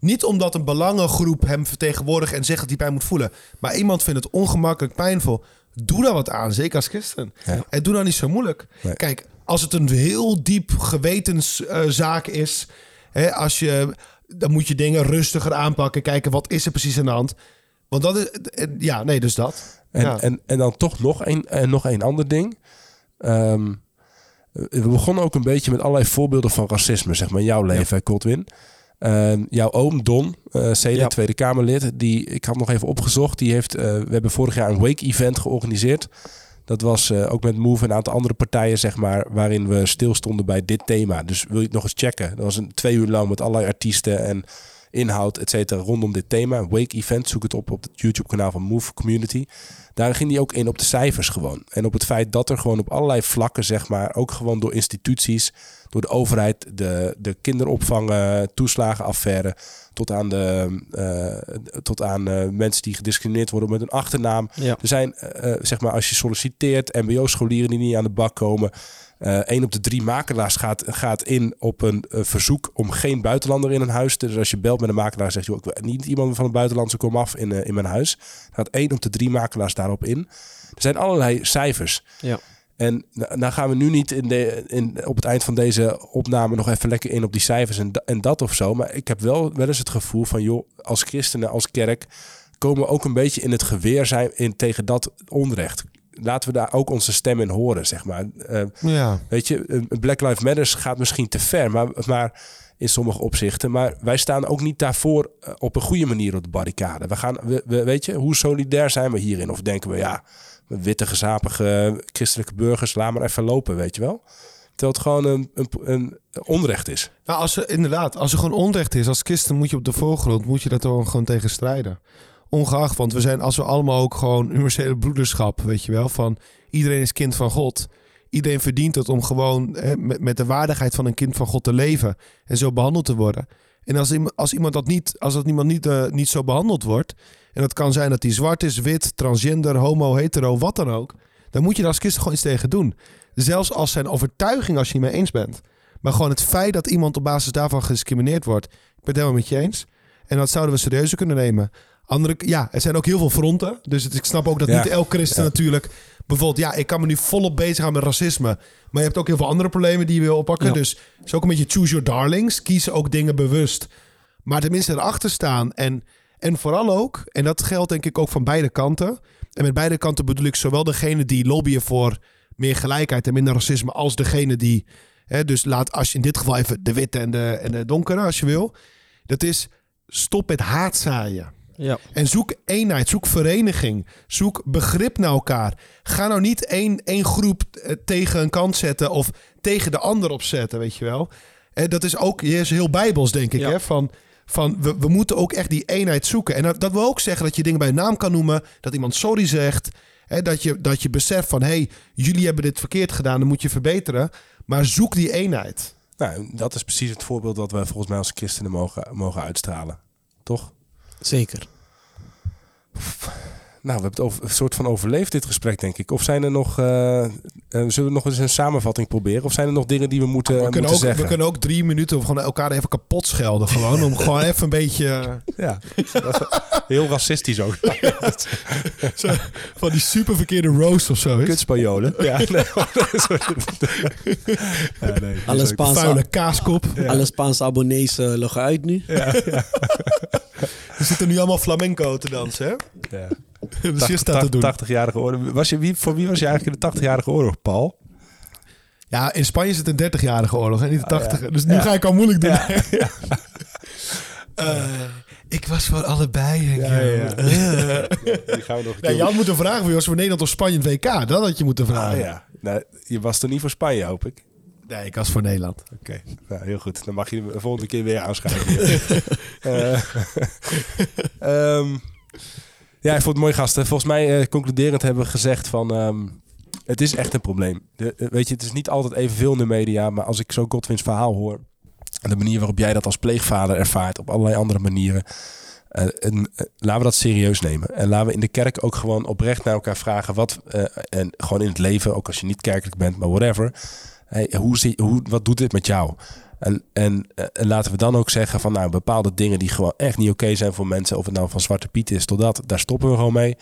Niet omdat een belangengroep hem vertegenwoordigt en zegt dat hij pijn moet voelen. Maar iemand vindt het ongemakkelijk, pijnvol. Doe daar wat aan, zeker als christen. Ja. En doe dan niet zo moeilijk. Nee. Kijk, als het een heel diep gewetenszaak is... Hè, als je, dan moet je dingen rustiger aanpakken. Kijken, wat is er precies aan de hand? Want dat is... Ja, nee, dus dat. En, ja. en, en dan toch nog een, en nog een ander ding. Ehm, we begonnen ook een beetje met allerlei voorbeelden van racisme, zeg maar, in jouw leven, Coltwin. Ehm, jouw oom Don, CD, Ja. Tweede Kamerlid, die, ik had nog even opgezocht, die heeft, eh, we hebben vorig jaar een Wake-event georganiseerd. Dat was eh, ook met Move en een aantal andere partijen, zeg maar, waarin we stilstonden bij dit thema. Dus wil je het nog eens checken? Dat was een twee uur lang met allerlei artiesten en inhoud, et cetera, rondom dit thema. Wake Event, zoek het op op het YouTube-kanaal van Move Community. Daar ging hij ook in op de cijfers gewoon. En op het feit dat er gewoon op allerlei vlakken, zeg maar, ook gewoon door instituties, door de overheid, de, de kinderopvang, eh, toeslagenaffaire, tot aan, de, eh, tot aan eh, mensen die gediscrimineerd worden met een achternaam. Ja. Er zijn, eh, zeg maar, als je solliciteert, mbo-scholieren die niet aan de bak komen. Eh een op de drie makelaars gaat, gaat in op een eh, verzoek om geen buitenlander in een huis. te- Dus als je belt met een makelaar, zegt je ik wil niet iemand van een buitenlandse kom af in, eh, in mijn huis. Gaat één op de drie makelaars daarop in. Er zijn allerlei cijfers. Ja. En nou nou gaan we nu niet in de, in, op het eind van deze opname nog even lekker in op die cijfers en, en dat of zo. Maar ik heb wel wel eens het gevoel van, joh, als christenen, als kerk, komen we ook een beetje in het geweer zijn in, tegen dat onrecht. Laten we daar ook onze stem in horen, zeg maar. Eh, ja. Weet je, Black Lives Matter gaat misschien te ver, maar, maar in sommige opzichten. Maar wij staan ook niet daarvoor eh, op een goede manier op de barricade. We gaan, we, we- weet je, hoe solidair zijn we hierin? Of denken we, ja, witte, gezapige christelijke burgers, laat maar even lopen, weet je wel? Terwijl het gewoon een, een, een onrecht is. Nou, als er inderdaad, als er gewoon onrecht is, als christen moet je op de voorgrond, moet je dat gewoon tegen strijden. Ongeacht, want we zijn, als we allemaal ook gewoon universele broederschap, weet je wel, van iedereen is kind van God. Iedereen verdient het om gewoon hè, met, de waardigheid van een kind van God te leven en zo behandeld te worden. En als, als iemand dat niet, als dat iemand niet, eh, niet zo behandeld wordt, en dat kan zijn dat hij zwart is, wit, transgender, homo, hetero, wat dan ook, dan moet je er als christen gewoon iets tegen doen. Zelfs als zijn overtuiging, als je het mee eens bent. Maar gewoon het feit dat iemand op basis daarvan gediscrimineerd wordt. Ik ben het helemaal met je eens. En dat zouden we serieuzer kunnen nemen. Andere, ja, er zijn ook heel veel fronten. Dus het, ik snap ook dat Ja. niet elk christen Ja. natuurlijk... Bijvoorbeeld, ja, ik kan me nu volop bezighouden met racisme. Maar je hebt ook heel veel andere problemen die je wil oppakken. Ja. Dus het is ook een beetje choose your darlings. Kies ook dingen bewust. Maar tenminste erachter staan. En, en vooral ook, en dat geldt denk ik ook van beide kanten. En met beide kanten bedoel ik zowel degene die lobbyen voor meer gelijkheid en minder racisme... als degene die... Hè, dus laat als je in dit geval even de witte en de, en de donkere, als je wil. Dat is stop met haatzaaien. Ja. En zoek eenheid, zoek vereniging, zoek begrip naar elkaar. Ga nou niet één, één groep eh, tegen een kant zetten of tegen de ander opzetten, weet je wel. En dat is ook is heel bijbels, denk ik. Ja. Hè? Van, Van, we, we moeten ook echt die eenheid zoeken. En dat, dat wil ook zeggen dat je dingen bij naam kan noemen. Dat iemand sorry zegt. Hè, dat, je, dat je beseft van, hé, hey, jullie hebben dit verkeerd gedaan. Dan moet je verbeteren. Maar zoek die eenheid. Nou, dat is precies het voorbeeld dat wij volgens mij als christenen mogen, mogen uitstralen. Toch? Zeker. Nou, we hebben het over, een soort van overleefd dit gesprek, denk ik. Of zijn er nog... eh, eh, zullen we nog eens een samenvatting proberen? Of zijn er nog dingen die we moeten, We moeten kunnen, ook, zeggen? we kunnen ook drie minuten of gewoon elkaar even kapot schelden. Gewoon, om gewoon even een beetje... Ja, dat is heel racistisch ook. Zo, van die super verkeerde roast of zo. is. Kutspanjolen. Ja, nee, sorry. ja, nee, Alle Spaanse, Vuile kaaskop. alle Spaanse abonnees eh, loggen uit nu. We zitten nu allemaal flamenco te dansen, hè? Ja. Dus je staat te doen. 80-jarige oorlog. Was je, wie, voor wie was je eigenlijk in de 80-jarige oorlog, Paul? Ja, in Spanje is het een 30-jarige oorlog en niet de Oh, ja. 80 Dus nu Ja. ga ik al moeilijk doen. Ja, Eh, ik was voor allebei. Henk, Ja. Eh. Gaan we nog Nee, je had moeten vragen, wie was voor Nederland of Spanje in het WK? Dat had je moeten Ah, vragen. ja. Nou, je was er niet voor Spanje, hoop ik. Nee, ik was voor Nederland. Oké, nou, heel goed. Dan mag je de volgende keer weer aanschrijven. Eh, ehm, ja, ik vond het mooi gasten. Volgens mij, eh, concluderend, hebben we gezegd van... ehm, het is echt een probleem. De, eh, weet je, het is niet altijd evenveel in de media. Maar als ik zo Godwins verhaal hoor... en de manier waarop jij dat als pleegvader ervaart... op allerlei andere manieren... en, laten we dat serieus nemen. En laten we in de kerk ook gewoon oprecht naar elkaar vragen... Wat, en gewoon in het leven, ook als je niet kerkelijk bent, maar whatever... Hey, hoe hoe, wat doet dit met jou? En, en, en laten we dan ook zeggen van nou, bepaalde dingen die gewoon echt niet oké zijn voor mensen, of het nou van Zwarte Piet is tot dat, daar stoppen we gewoon mee.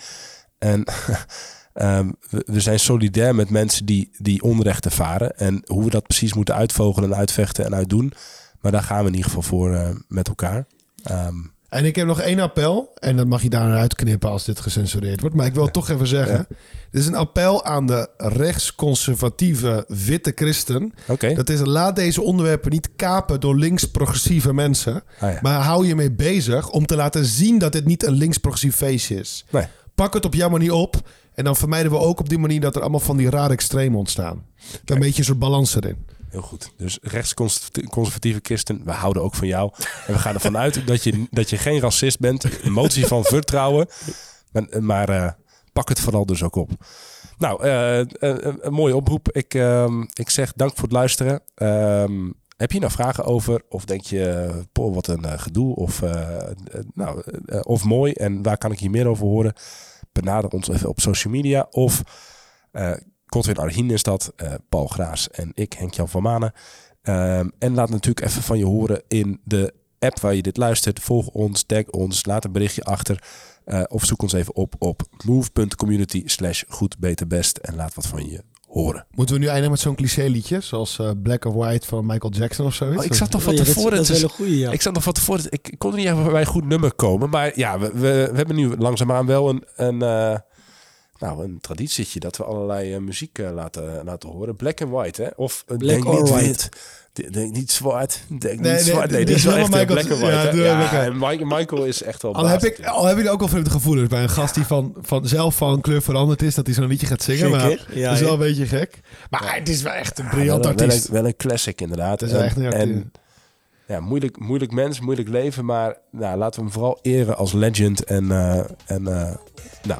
En ehm, we, zijn solidair met mensen die, die onrecht ervaren. En hoe we dat precies moeten uitvogelen en uitvechten en uitdoen. Maar daar gaan we in ieder geval voor eh, met elkaar. Ehm, En ik heb nog één appel. En dat mag je daar uitknippen als dit gecensureerd wordt. Maar ik wil het toch even zeggen. Dit is een appel aan de rechtsconservatieve witte christen. Dat is, laat deze onderwerpen niet kapen door links-progressieve mensen. Ah, ja. Maar hou je mee bezig om te laten zien dat dit niet een links-progressief feestje is. Nee. Pak het op jouw manier op. En dan vermijden we ook op die manier dat er allemaal van die rare extremen ontstaan. Een beetje een soort balans erin. Heel goed. Dus rechtsconservatieve christen, we houden ook van jou. En we gaan ervan uit dat je, dat je geen racist bent. Een motie van vertrouwen. Maar, maar eh, pak het vooral dus ook op. Nou, eh, een, een mooie oproep. Ik, ehm, ik zeg dank voor het luisteren. Ehm, heb je nou vragen over? Of denk je, wat een eh, gedoe? Of, eh, eh, nou, eh, of mooi? En waar kan ik hier meer over horen? Benader ons even op social media. Of eh Godwin Arhin is dat. eh, Paul Graas en ik, Henk-Jan van Manen. Ehm, en laat natuurlijk even van je horen in de app waar je dit luistert. Volg ons, tag ons, laat een berichtje achter. Eh, of zoek ons even op op move.community slash goed beter best. En laat wat van je horen. Moeten we nu eindigen met zo'n cliché liedje? Zoals eh, Black or White van Michael Jackson of zoiets? Oh, ik zat nog Oh van ja, dat, is- tevoren. dat is te- wel een goeie, ja. Ik zat nog van tevoren. Ik kon er niet even bij een goed nummer komen. Maar ja, we, we, we hebben nu langzaamaan wel een, een, eh, nou, een traditietje dat we allerlei eh, muziek eh, laten, laten horen. Black and white, hè? Of eh, Black denk or niet white. wit. de- Denk niet zwart. Denk Nee, niet nee, zwart. Nee, dit is wel echt Michael- black and white. ja, Ja, Michael. en Michael is echt wel Al baas heb, ik, al heb je ook al vreemde gevoelens bij een gast die van, van zelf van kleur veranderd is, dat hij zo'n liedje gaat zingen. Maar hè? dat Ja, is wel een beetje gek. Maar het is wel echt een Ja, briljant wel, wel, artiest. een, wel een classic inderdaad. Het is echt een en, ja, moeilijk, moeilijk mens, moeilijk leven. Maar nou, laten we hem vooral eren als legend. En, en nou,